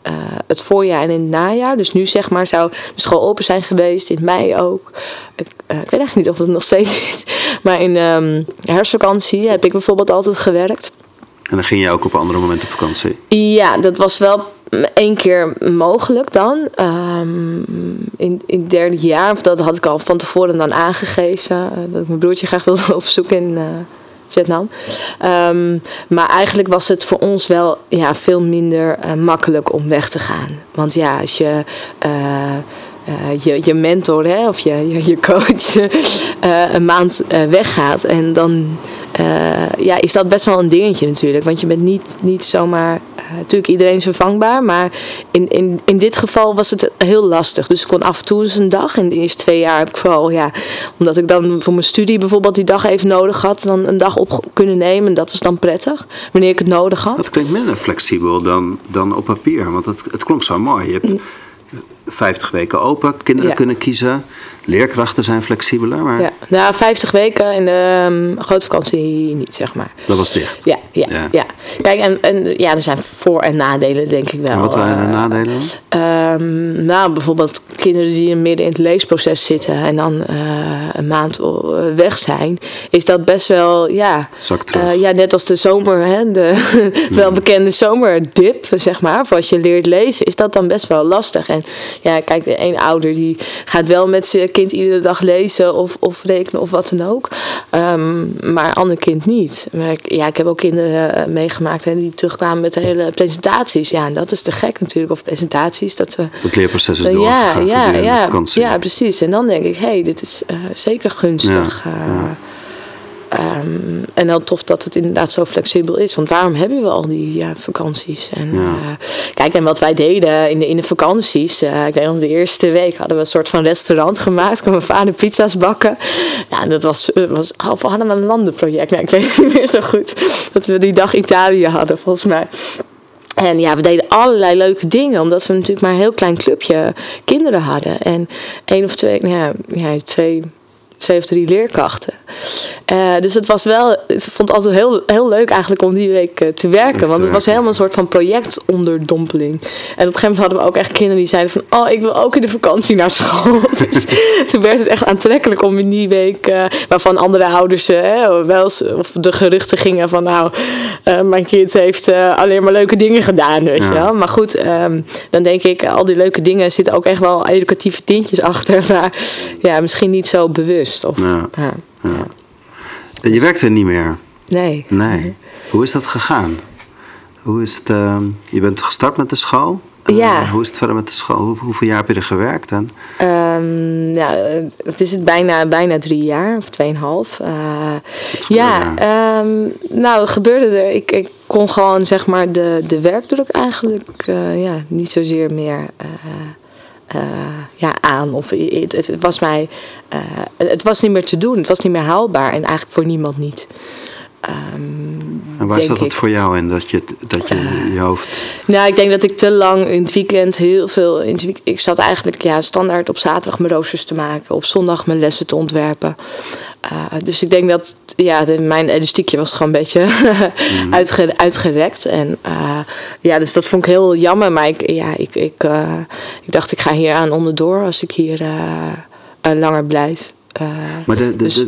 het voorjaar en in het najaar. Dus nu zeg maar zou de school open zijn geweest, in mei ook. Ik, ik weet eigenlijk niet of het nog steeds is. Maar in ehm herfstvakantie heb ik bijvoorbeeld altijd gewerkt. En dan ging je ook op andere momenten op vakantie. Ja, dat was wel één keer mogelijk dan. Ehm, in, in het derde jaar, of dat had ik al van tevoren dan aangegeven. eh, dat ik mijn broertje graag wilde opzoeken in eh, Vietnam. Ehm, maar eigenlijk was het voor ons wel ja, veel minder eh, makkelijk om weg te gaan. Want ja, als je. je, je mentor hè, of je, je, je coach een maand weggaat. En dan eh, ja, is dat best wel een dingetje natuurlijk. Want je bent niet, niet zomaar. eh, natuurlijk, iedereen is vervangbaar. Maar in, in, in dit geval was het heel lastig. Dus ik kon af en toe eens een dag. In de eerste twee jaar heb ik vooral, ja, omdat ik dan voor mijn studie bijvoorbeeld die dag even nodig had, dan een dag op kunnen nemen. En dat was dan prettig, wanneer ik het nodig had. Dat klinkt minder flexibel dan, dan op papier. Want het, het klonk zo mooi. Je hebt 50 weken open, kinderen Ja. kunnen kiezen. Leerkrachten zijn flexibeler, maar Ja, nou, 50 weken in de um, grote vakantie niet, zeg maar. dat was dicht. Ja, ja, Ja. ja. Kijk, en, en ja, er zijn voor- en nadelen, denk ik wel. En wat waren de Eh, nadelen? Ehm, nou, bijvoorbeeld kinderen die midden in het leesproces zitten en dan eh, een maand eh, weg zijn, is dat best wel, ja, ja net als de zomer, hè, de welbekende zomerdip, zeg maar, voor als je leert lezen, is dat dan best wel lastig. En ja, kijk, de een ouder die gaat wel met zijn kind iedere dag lezen of, of rekenen of wat dan ook, Ehm, maar een ander kind niet. Maar ik, ja, ik heb ook kinderen eh, meegemaakt hè, die terugkwamen met hele presentaties. Ja, en dat is te gek natuurlijk, of presentaties. Dat we Het leerproces is ja, doorgegaan ja, ja, vakantie. ja, precies. En dan denk ik, hé, hey, dit is eh, zeker gunstig. Ja, eh, ja. Ehm, en dan tof dat het inderdaad zo flexibel is. Want waarom hebben we al die ja, vakanties? En, Ja. eh, kijk, en wat wij deden in de, in de vakanties. eh, ik weet nog, de eerste week hadden we een soort van restaurant gemaakt. Kon mijn vader pizza's bakken. Ja, en dat was, eh, was of hadden we een landenproject. Nou, ik weet het niet meer zo goed. Dat we die dag Italië hadden, volgens mij. En ja, we deden allerlei leuke dingen, omdat we natuurlijk maar een heel klein clubje kinderen hadden. En één of twee, nou ja, ja twee, twee of drie leerkrachten. Eh, dus het was wel, ik vond het altijd heel, heel leuk eigenlijk om die week eh, te werken. Want het was helemaal een soort van projectonderdompeling. En op een gegeven moment hadden we ook echt kinderen die zeiden van... Oh, ik wil ook in de vakantie naar school. dus toen werd het echt aantrekkelijk om in die week... eh, waarvan andere ouders wel eens, of de geruchten gingen van... Nou, mijn kind heeft alleen maar leuke dingen gedaan, weet Ja. je wel. Maar goed, ehm, dan denk ik, al die leuke dingen zitten ook echt wel educatieve tintjes achter. Maar ja, misschien niet zo bewust. Of, Ja. ja. Ja. En Je werkte niet meer. Nee. Nee. Hoe is dat gegaan? Hoe is het, ehm, je bent gestart met de school. Eh, Ja. Hoe is het verder met de school? Hoe, hoeveel jaar heb je er gewerkt? Ehm, ja, eh, het is het bijna, bijna drie jaar of tweeënhalf. Eh ja, ehm, nou, het gebeurde er. Ik, ik kon gewoon zeg maar de, de werkdruk eigenlijk eh, ja, niet zozeer meer eh, eh, ja, aan. Of het, het, was mij, eh, het was niet meer te doen. Het was niet meer haalbaar en eigenlijk voor niemand niet. Ehm, En waar zat het voor jou in dat je, dat je je hoofd... Nou, ik denk dat ik te lang in het weekend heel veel. In het week- ik zat eigenlijk ja, standaard op zaterdag mijn roosters te maken, op zondag mijn lessen te ontwerpen. Eh, dus ik denk dat ja, de, mijn elastiekje was gewoon een beetje uitge, uitgerekt. En eh, ja, dus dat vond ik heel jammer. Maar ik, ja, ik, ik, eh, ik dacht, ik ga hier aan onderdoor als ik hier langer blijf. Maar de, de, dus-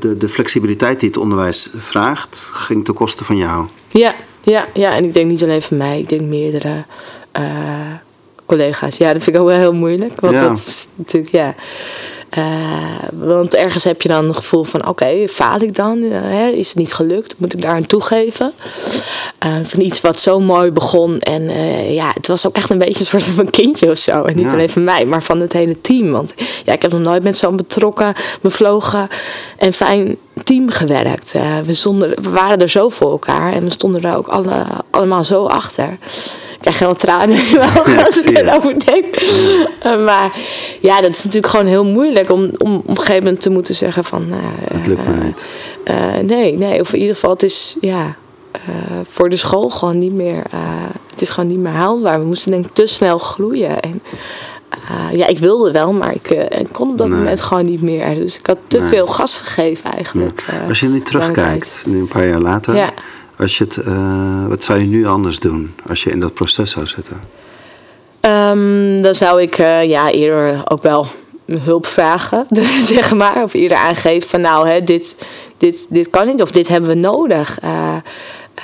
de, de, flexibiliteit die het onderwijs vraagt, ging ten koste van jou. Ja, ja, ja, en ik denk niet alleen van mij, ik denk meerdere collega's. Ja, dat vind ik ook wel heel moeilijk. Want Ja. dat is natuurlijk, ja. Eh, want ergens heb je dan een gevoel van: oké, faal ik dan? Eh, hè? Is het niet gelukt? Moet ik daar aan toegeven? Eh, van iets wat zo mooi begon. En ja, het was ook echt een beetje een soort van kindje of zo. En niet Ja. alleen van mij, maar van het hele team. Want ja, ik heb nog nooit met zo'n betrokken, bevlogen en fijn team gewerkt. We, we waren er zo voor elkaar en we stonden er ook alle, allemaal zo achter. Ik krijg helemaal tranen als ik erover denk. Eh, maar ja, dat is natuurlijk gewoon heel moeilijk om, om op een gegeven moment te moeten zeggen van... nou, Het lukt me eh, niet. eh, nee, nee, of in ieder geval, het is, ja, voor de school gewoon niet meer. eh, het is gewoon niet meer haalbaar. We moesten denk ik te snel groeien. En eh, ja, ik wilde wel, maar ik, eh, ik kon op dat Nee. moment gewoon niet meer. Dus ik had te Nee. veel gas gegeven eigenlijk. Ja. eh, Als je nu terugkijkt, nu een paar jaar later, Ja. Als je het, eh, wat zou je nu anders doen als je in dat proces zou zitten? Ehm, dan zou ik eh, ja, eerder ook wel hulp vragen, dus zeg maar. Of eerder aangeven van nou, hè, dit, dit, dit kan niet of dit hebben we nodig. Eh,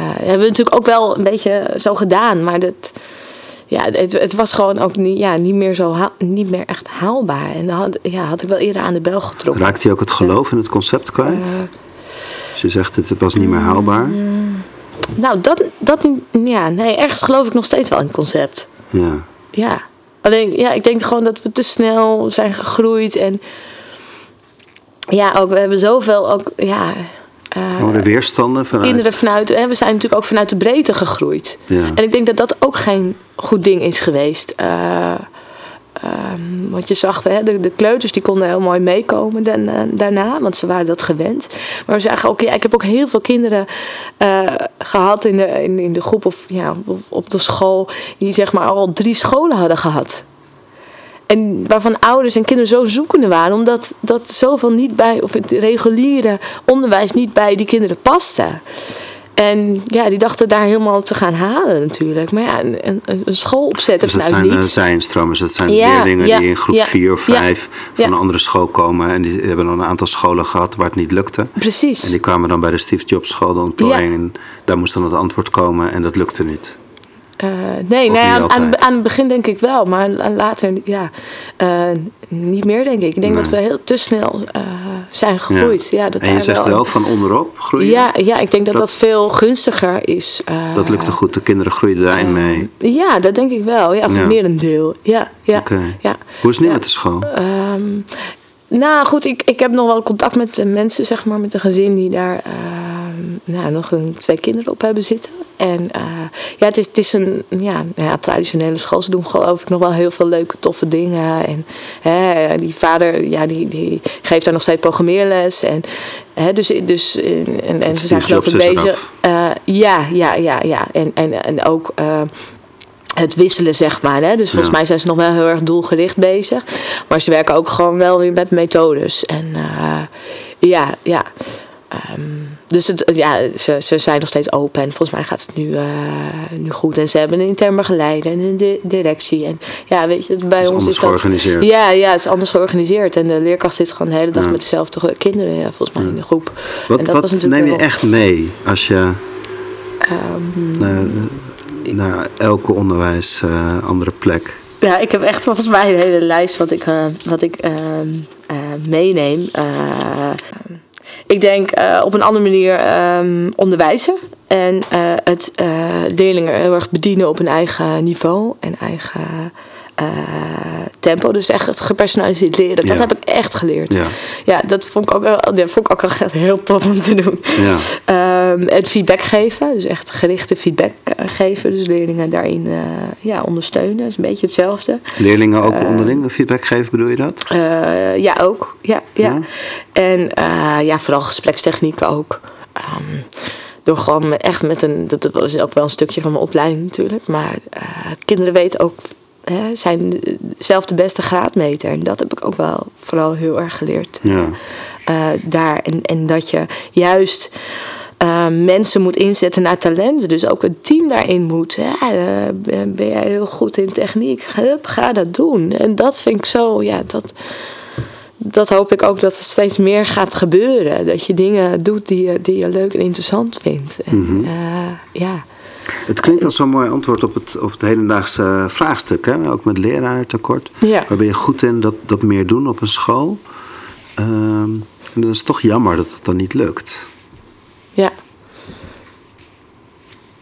hebben we natuurlijk ook wel een beetje zo gedaan, maar dat, ja, het, het was gewoon ook niet, ja, niet, meer zo haal- niet meer echt haalbaar. En dan had, ja, had ik wel eerder aan de bel getrokken. Raakt hij ook het geloof in het concept kwijt? Als je zegt het was niet meer haalbaar. nou, dat, dat ja, nee, ergens geloof ik nog steeds wel in het concept. Ja. Ja. Alleen, ja, ik denk gewoon dat we te snel zijn gegroeid. En ja, ook, we hebben zoveel ook, ja... Gewoon de weerstanden vanuit. kinderen vanuit... Hè, we zijn natuurlijk ook vanuit de breedte gegroeid. Ja. En ik denk dat dat ook geen goed ding is geweest. Eh, ehm, want je zag, hè, de, de kleuters die konden heel mooi meekomen dan, eh, daarna, want ze waren dat gewend. Maar we zagen ook, ja, ik heb ook heel veel kinderen eh, gehad in de, in, in de groep of ja, op, op de school, die zeg maar al drie scholen hadden gehad. En waarvan ouders en kinderen zo zoekende waren, omdat dat zoveel niet bij, of het reguliere onderwijs niet bij die kinderen paste. En ja, die dachten daar helemaal te gaan halen natuurlijk. Maar ja, een, een, school opzetten Dus dat vanuit zijn eh, niets. zijnstromers, dat zijn Ja, leerlingen ja, die in groep ja, 4 of ja, 5 van een andere school komen. En die hebben dan een aantal scholen gehad waar het niet lukte. Precies. En die kwamen dan bij de Steve Jobs school, de ontplooiing. Ja. En daar moest dan het antwoord komen en dat lukte niet. Eh, nee, aan, aan, altijd? aan het begin denk ik wel, maar later ja, eh, niet meer denk ik. Ik denk Nee. dat we heel te snel eh, zijn gegroeid. Ja. dat en je zegt wel van onderop groeien. Ja, ja, ik denk dat Dat- dat, veel gunstiger is. Dat lukte goed, de kinderen groeiden daarin mee. Ja, dat denk ik wel. Ja, voor Ja. meer een deel. Ja, ja. Hoe is het nu met de school? Ehm, nou goed, ik, ik heb nog wel contact met de mensen, zeg maar, met een gezin die daar ehm, nou, nog hun twee kinderen op hebben zitten. En eh, ja, het is, het is een ja, nou ja, traditionele school. Ze doen geloof ik nog wel heel veel leuke, toffe dingen. En hè, die vader, ja, die, die geeft daar nog steeds programmeerles. En, hè, dus, dus, en, en, ze zijn geloof ik is bezig. Eh, ja, ja, ja, ja. En, en, en ook... het wisselen, zeg maar. Hè? Dus volgens Ja. mij zijn ze nog wel heel erg doelgericht bezig. Maar ze werken ook gewoon wel weer met methodes. En eh, ja, ja. Ehm, dus het, ja, ze, ze zijn nog steeds open. En volgens mij gaat het nu, eh, nu goed. En ze hebben een intern begeleider en een di- directie. En ja, weet je, bij is ons is dat... georganiseerd. Ja, ja, het is anders georganiseerd. En de leerkracht zit gewoon de hele dag Ja. met dezelfde kinderen, ja, volgens mij, in de groep. Wat, en dat wat was neem je echt mee als je Ehm, naar, naar elke onderwijs eh, andere plek... Ja, ik heb echt volgens mij een hele lijst wat ik, eh, wat ik ehm, eh, meeneem. Ik denk op een andere manier ehm, onderwijzen. En eh, het eh, leerlingen heel erg bedienen op een eigen niveau en eigen eh, tempo. Dus echt het gepersonaliseerd leren. Dat Ja. heb ik echt geleerd. Ja. Ja, dat vond ik ook, wel- dat vond ik ook echt heel tof om te doen. Ja. Ehm, het feedback geven, dus echt gerichte feedback geven. Dus leerlingen daarin ja, ondersteunen. Dat is een beetje hetzelfde. Leerlingen ook onderling feedback geven, bedoel je dat? Ja, ook. Ja, ja. Ja? En ja, vooral gesprekstechnieken ook. Ehm, door gewoon echt met een. Dat is ook wel een stukje van mijn opleiding natuurlijk. Maar eh, kinderen weten ook. Hè, zijn zelf de beste graadmeter. En dat heb ik ook wel vooral heel erg geleerd. Ja. eh, daar. En, en dat je juist eh, mensen moet inzetten naar talenten. Dus ook een team daarin moet. Ja, ben ben jij heel goed in techniek? Hup, ga dat doen. En dat vind ik zo, ja, dat, dat hoop ik ook dat er steeds meer gaat gebeuren. Dat je dingen doet die je, die je leuk en interessant vindt. En, Mhm. eh, ja. Het klinkt als zo'n mooi antwoord op het, op het hedendaagse vraagstuk. Hè? Ook met leraartekort. Ja. Waar ben je goed in dat, dat meer doen op een school? Ehm, en dan is het toch jammer dat het dan niet lukt. ja.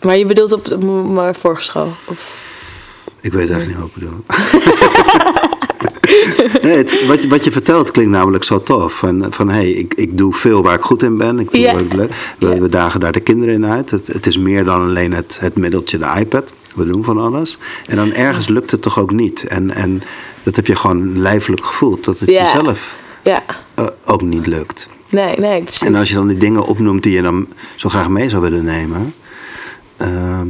Maar je bedoelt op de m- mijn vorige school? Of? Ik weet eigenlijk niet wat ik bedoel. nee, het- wat, je- wat je vertelt klinkt namelijk zo tof. Van, van hey, ik, ik doe veel waar ik goed in ben. Ik doe wat ik leuk. We, we dagen daar de kinderen in uit. Het, het is meer dan alleen het, het middeltje, de iPad. We doen van alles. En dan ergens lukt het toch ook niet. En, en dat heb je gewoon lijfelijk gevoeld. Dat het jezelf Ja, eh, ook niet lukt. nee, nee, precies. En als je dan die dingen opnoemt die je dan zo graag mee zou willen nemen. ehm,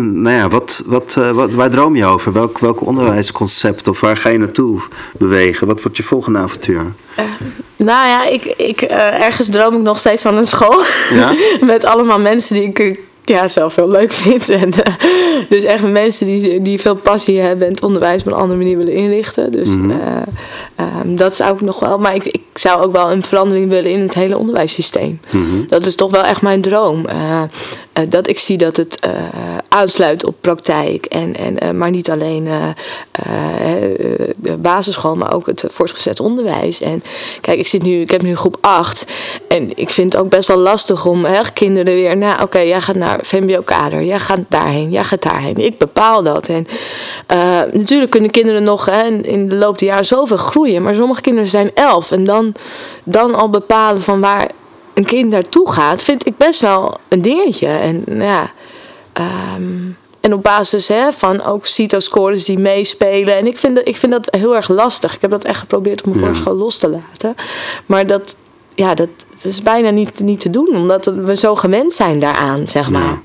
nou ja, wat, wat, uh, wat, waar droom je over? Welk, welk onderwijsconcept of waar ga je naartoe bewegen? Wat wordt je volgende avontuur? Uh, nou ja, ik, ik, uh, ergens droom ik nog steeds van een school. Ja? Met allemaal mensen die ik ja, zelf heel leuk vind. En, uh, dus echt mensen die, die veel passie hebben en het onderwijs op een andere manier willen inrichten. Dus mm -hmm. uh, um, dat zou ik nog wel. Maar ik, ik zou ook wel een verandering willen in het hele onderwijssysteem. Mm -hmm. Dat is toch wel echt mijn droom. Uh, dat ik zie dat het aansluit op praktijk. En, en, maar niet alleen de basisschool, maar ook het voortgezet onderwijs. En kijk, ik, zit nu, ik heb nu groep 8. En ik vind het ook best wel lastig om hè, kinderen weer. Nou, oké, okay, jij gaat naar VMBO-kader. Jij gaat daarheen. Jij gaat daarheen. Ik bepaal dat. En uh, natuurlijk kunnen kinderen nog hè, in de loop der jaren zoveel groeien. Maar sommige kinderen zijn elf. En dan, dan al bepalen van waar een kind naartoe gaat, vind ik best wel een dingetje. En ja. Um, en op basis hè, van ook CITO-scores die meespelen. En ik vind, dat, ik vind dat heel erg lastig. Ik heb dat echt geprobeerd om mijn ja. voorschool los te laten. Maar dat, ja, dat, dat, is bijna niet, niet te doen, omdat we zo gewend zijn daaraan, zeg maar. Ja.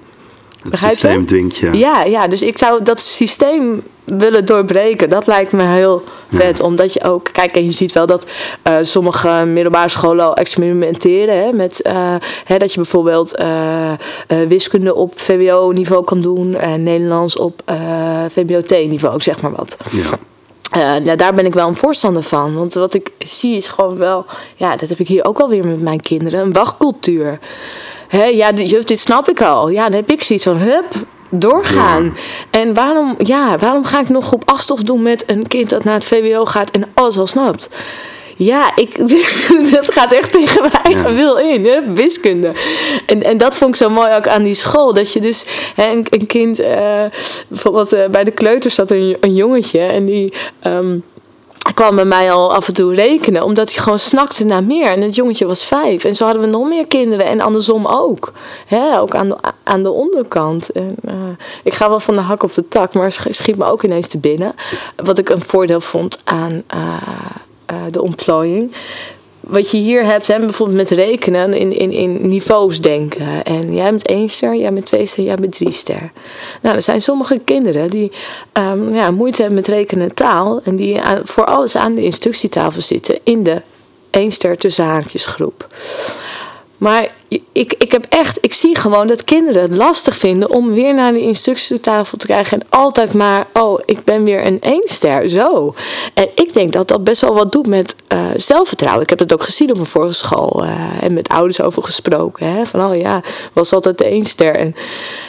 Het Begrijp systeem je? dwingt je. Ja, ja, dus ik zou dat systeem willen doorbreken. Dat lijkt me heel vet. Ja. Omdat je ook, kijk, en je ziet wel dat uh, sommige middelbare scholen al experimenteren. Hè, met uh, hè, dat je bijvoorbeeld uh, wiskunde op VWO-niveau kan doen. En Nederlands op VBOT-niveau, zeg maar wat. Ja. Uh, ja, daar ben ik wel een voorstander van. Want wat ik zie is gewoon wel, ja, dat heb ik hier ook alweer met mijn kinderen, een wachtcultuur. Hè, ja, juf, dit snap ik al. Ja, dan heb ik zoiets van, hup, doorgaan. Ja. En waarom, ja, waarom ga ik nog op afstof doen met een kind dat naar het VWO gaat en alles al snapt? Ja, ik, dat gaat echt tegen mijn eigen ja. wil in, hè? wiskunde. En, en dat vond ik zo mooi ook aan die school. Dat je dus hè, een, een kind, uh, bijvoorbeeld uh, bij de kleuters zat een, een jongetje en die. Um, kwam bij mij al af en toe rekenen, omdat hij gewoon snakte naar meer. En het jongetje was vijf. En zo hadden we nog meer kinderen en andersom ook. Hè, ook aan de, aan de onderkant. En, uh, ik ga wel van de hak op de tak, maar schiet me ook ineens te binnen. Wat ik een voordeel vond aan uh, uh, de ontplooiing wat je hier hebt, hè, bijvoorbeeld met rekenen, in, in, in niveaus denken. En jij bent één ster, jij bent twee ster, jij bent drie ster. Nou, er zijn sommige kinderen die um, ja, moeite hebben met rekenen taal. En die voor alles aan de instructietafel zitten in de één ster tussen haakjes groep. Maar ik, ik heb echt, ik zie gewoon dat kinderen het lastig vinden om weer naar de instructietafel te krijgen. En altijd maar, oh, ik ben weer een eenster, zo. En ik denk dat dat best wel wat doet met uh, zelfvertrouwen. Ik heb het ook gezien op mijn vorige school uh, en met ouders over gesproken. Hè? Van, oh ja, was altijd de eenster. En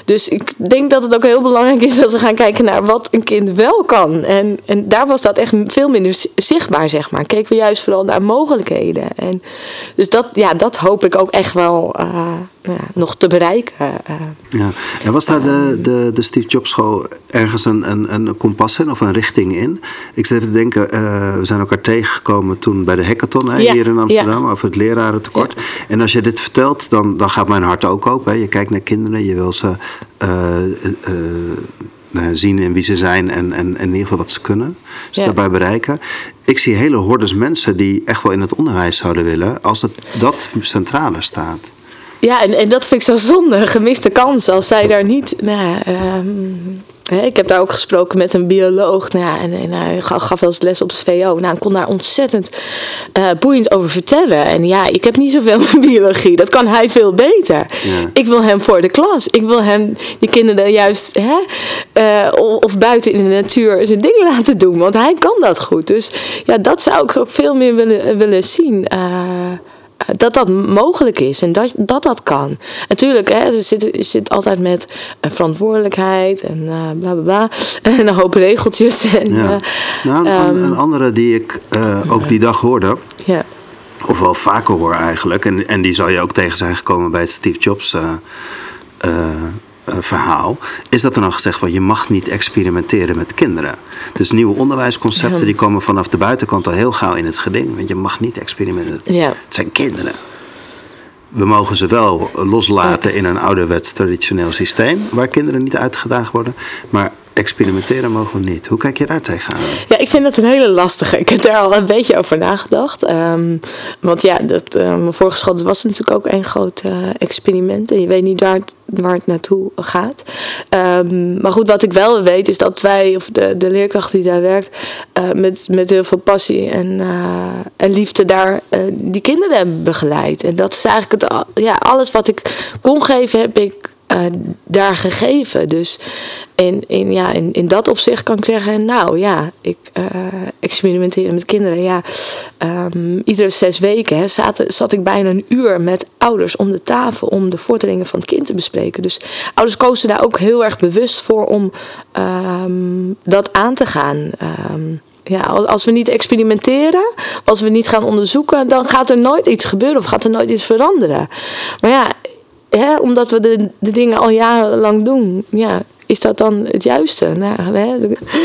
dus ik denk dat het ook heel belangrijk is dat we gaan kijken naar wat een kind wel kan. En, en daar was dat echt veel minder zichtbaar, zeg maar. Keken we juist vooral naar mogelijkheden. En dus dat, ja, dat hoop ik ook echt wel uh, ja, nog te bereiken. Uh, ja. En was daar de, de, de Steve Jobs School ergens een, een, een kompas in of een richting in? Ik zit even te denken, uh, we zijn elkaar tegengekomen toen bij de hackathon hè, ja. hier in Amsterdam ja. over het lerarentekort. En als je dit vertelt, dan, dan gaat mijn hart ook open. Hè. Je kijkt naar kinderen, je wil ze zien in wie ze zijn en, en, en in ieder geval wat ze kunnen. Dus ja. daarbij bereiken. Ik zie hele hordes mensen die echt wel in het onderwijs zouden willen als het, dat centrale staat. Ja, en, en dat vind ik zo zonde, gemiste kans als zij daar niet. Nou, um, hè, ik heb daar ook gesproken met een bioloog. Nou, en, en hij gaf wel eens les op VO. Nou, ik kon daar ontzettend uh, boeiend over vertellen. En ja, ik heb niet zoveel met biologie. Dat kan hij veel beter. Ja. Ik wil hem voor de klas. Ik wil hem, die kinderen juist, hè, uh, of buiten in de natuur zijn dingen laten doen. Want hij kan dat goed. Dus ja, dat zou ik ook veel meer willen, willen zien. Uh, dat dat mogelijk is en dat dat, dat kan. Natuurlijk, hè, ze zit, zit altijd met uh, verantwoordelijkheid en uh, bla bla bla. En een hoop regeltjes. En, ja. uh, nou, een, um, een, andere die ik ook die dag hoorde. Ja. Of wel vaker hoor eigenlijk. En, en die zou je ook tegen zijn gekomen bij het Steve Jobs uh, verhaal, is dat er dan gezegd wordt: je mag niet experimenteren met kinderen. Dus nieuwe onderwijsconcepten die komen vanaf de buitenkant al heel gauw in het geding. Want je mag niet experimenteren. Ja. Het zijn kinderen. We mogen ze wel loslaten in een ouderwets traditioneel systeem, waar kinderen niet uitgedaagd worden. Maar experimenteren mogen we niet. Hoe kijk je daar tegenaan? Ja, ik vind dat een hele lastige. Ik heb daar al een beetje over nagedacht. Ehm, want ja, dat, uh, mijn vorige was natuurlijk ook een groot uh, experiment. En je weet niet waar het, naartoe gaat. Um, maar goed, wat ik wel weet is dat wij, of de, de leerkracht die daar werkt, uh, met, met heel veel passie en, en liefde daar die kinderen hebben begeleid. En dat is eigenlijk het, ja, alles wat ik kon geven, heb ik uh, daar gegeven. Dus in, in, ja, in, in dat opzicht kan ik zeggen, nou ja, ik uh, experimenteren met kinderen. Ja, um, iedere zes weken hè, zat, zat ik bijna een uur met ouders om de tafel om de vorderingen van het kind te bespreken. Dus ouders kozen daar ook heel erg bewust voor om um, dat aan te gaan. Um, ja, als we niet experimenteren, als we niet gaan onderzoeken, dan gaat er nooit iets gebeuren of gaat er nooit iets veranderen. Maar ja, hè, omdat we de, de dingen al jarenlang doen, ja, is dat dan het juiste? Nou, hè?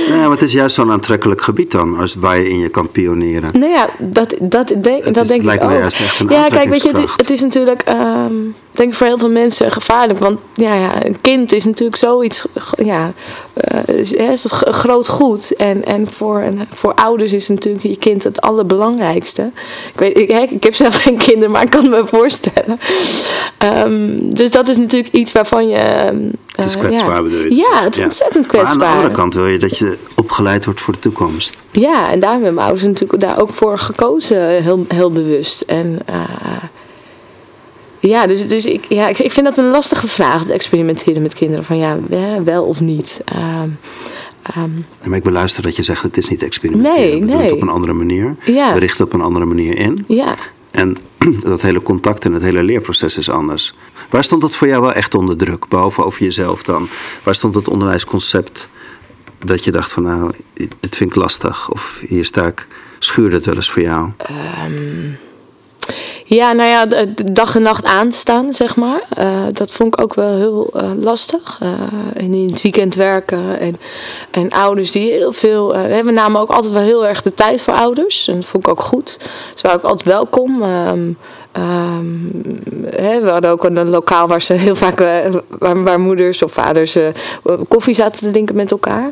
Ja, maar het is juist zo'n aantrekkelijk gebied dan, als, waar je in je kan pioneren. Nou ja, dat, dat, denk, dat is, denk ik ook. Juist echt een ja, kijk, weet je, het, het is natuurlijk, um, denk ik voor heel veel mensen gevaarlijk. Want ja, ja, een kind is natuurlijk zoiets, ja, uh, is, is een groot goed. En, en voor, een, voor ouders is natuurlijk je kind het allerbelangrijkste. Ik, weet, ik, ik heb zelf geen kinderen, maar ik kan me voorstellen. Um, dus dat is natuurlijk iets waarvan je... Uh, het is kwetsbaar, ja. bedoel je? Ja, het is ja. ontzettend kwetsbaar. Maar aan de andere kant wil je dat je opgeleid wordt voor de toekomst. Ja, en daarom hebben mijn ouders natuurlijk daar ook voor gekozen, heel, heel bewust. En uh, ja, dus, dus ik, ja, ik, ik vind dat een lastige vraag, het experimenteren met kinderen. Van ja, wel of niet. Um, um, ja, maar ik beluister dat je zegt, het is niet experimenteren. Nee, We nee. doen het op een andere manier. Ja. We richten op een andere manier in. Ja. En dat hele contact en het hele leerproces is anders. Waar stond dat voor jou wel echt onder druk? Behalve over jezelf dan. Waar stond het onderwijsconcept dat je dacht van nou, dit vind ik lastig. Of hier sta ik, schuurde het wel eens voor jou? Um, ja, nou ja, dag en nacht aanstaan, zeg maar. Uh, dat vond ik ook wel heel uh, lastig. Uh, en in het weekend werken. En, en ouders die heel veel... we namen ook altijd wel heel erg de tijd voor ouders. En dat vond ik ook goed. Ze waren ook altijd welkom. Um, He, we hadden ook een lokaal waar ze heel vaak, uh, waar, waar, moeders of vaders uh, koffie zaten te drinken met elkaar.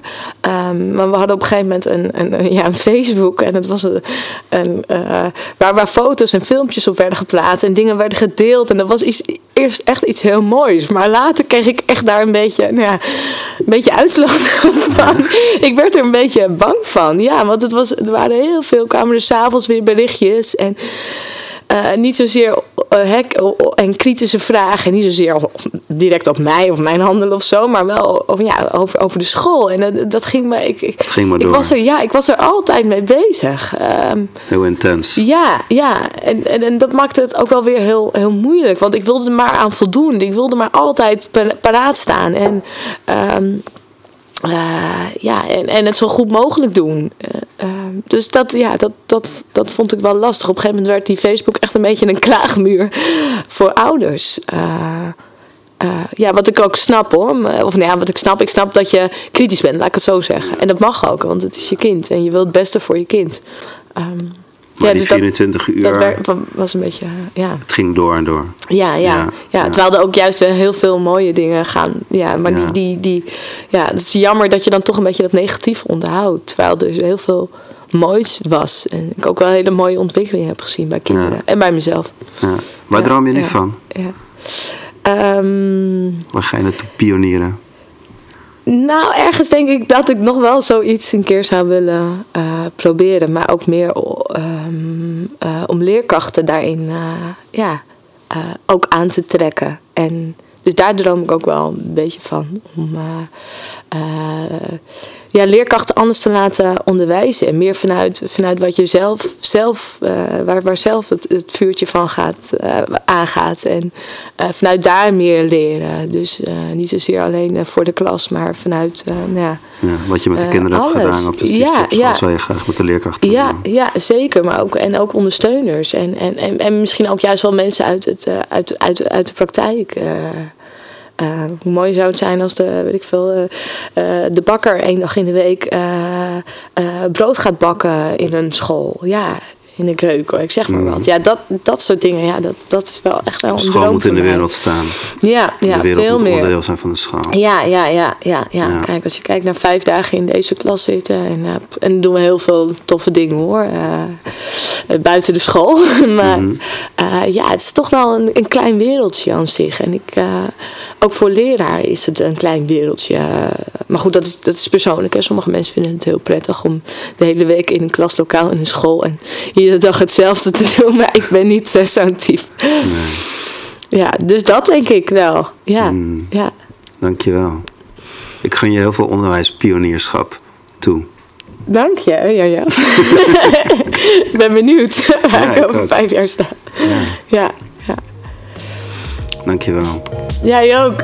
Um, maar we hadden op een gegeven moment een, ja, een Facebook en het was een, uh, waar, waar foto's en filmpjes op werden geplaatst en dingen werden gedeeld. En dat was iets, eerst echt iets heel moois. Maar later kreeg ik echt daar een beetje, nou ja, een beetje uitslag van. Ik werd er een beetje bang van. Ja, want het was, er waren heel veel, kwamen er s'avonds weer berichtjes en. Uh, niet zozeer uh, hek en kritische vragen. Niet zozeer direct op mij of mijn handelen of zo. Maar wel over, ja, over, over de school. En dat, dat ging me. Ik, ik, ging maar ik door. was er, ja, ik was er altijd mee bezig. Um, heel intens. Ja, ja. En, en, en, dat maakte het ook wel weer heel, heel moeilijk. Want ik wilde er maar aan voldoen. Ik wilde maar altijd paraat staan. En. Um, uh, ja, en, en het zo goed mogelijk doen. Uh, uh, dus dat, ja, dat, dat, dat vond ik wel lastig. Op een gegeven moment werd die Facebook echt een beetje een klaagmuur voor ouders. ja, wat ik ook snap hoor. Of nou ja, wat ik snap, ik snap dat je kritisch bent, laat ik het zo zeggen. En dat mag ook, want het is je kind en je wilt het beste voor je kind. Um, maar ja, die dus 24 dat, uur. Dat was een beetje, ja. Het ging door en door. Ja, ja, ja, ja. Terwijl er ook juist wel heel veel mooie dingen gaan. Ja, maar Die, die, die, ja, het is jammer dat je dan toch een beetje dat negatief onderhoudt. Terwijl er heel veel moois was. En ik ook wel hele mooie ontwikkeling heb gezien bij kinderen. En bij mezelf. Waar droom je nu van? Ja. Um, Waar ga je naartoe pionieren? Nou, ergens denk ik dat ik nog wel zoiets een keer zou willen uh, proberen. Maar ook meer um, uh, om leerkrachten daarin uh, ja, ook aan te trekken. En dus daar droom ik ook wel een beetje van. Om ja, leerkrachten anders te laten onderwijzen. En meer vanuit, vanuit wat je zelf, zelf waar, waar zelf het, het vuurtje van gaat, aangaat. En vanuit daar meer leren. Dus niet zozeer alleen voor de klas, maar vanuit, nou ja, ja, wat je met de kinderen hebt gedaan op de ja, op ja. zou je graag met de leerkrachten ja, doen. Ja, zeker. Maar ook, en ook ondersteuners. En, en, en, en misschien ook juist wel mensen uit, het, uit, uit, uit de praktijk. Hoe mooi zou het zijn als de, weet ik veel, uh, de bakker één dag in de week brood gaat bakken in een school. Ja, in de keuken, ik zeg maar Mm. wat. Ja, dat, dat soort dingen, ja, dat, dat is wel echt wel een droom moet in de wereld staan. Ja, Ja, de wereld veel moet meer. onderdeel zijn van de school. Ja, ja, ja, ja, ja. Kijk, als je kijkt naar vijf dagen in deze klas zitten. En, eh, en doen we heel veel toffe dingen hoor. eh, eh, buiten de school. maar Mhm. ja, het is toch wel een, een klein wereldje aan zich. En ik, ook voor leraar is het een klein wereldje. maar goed, dat is, dat is persoonlijk. Hè. Sommige mensen vinden het heel prettig om de hele week in een klaslokaal in een school. En iedere dag hetzelfde te doen. Maar ik ben niet zo'n type. Ja, dus dat denk ik wel. Ja, Mm. ja. Dankjewel. Ik gun je heel veel onderwijspionierschap toe. Dank je. Ja, ja. ik ben benieuwd waar Ja, ik over vijf jaar sta. Ja. Ja, ja. Dankjewel. Jij ook.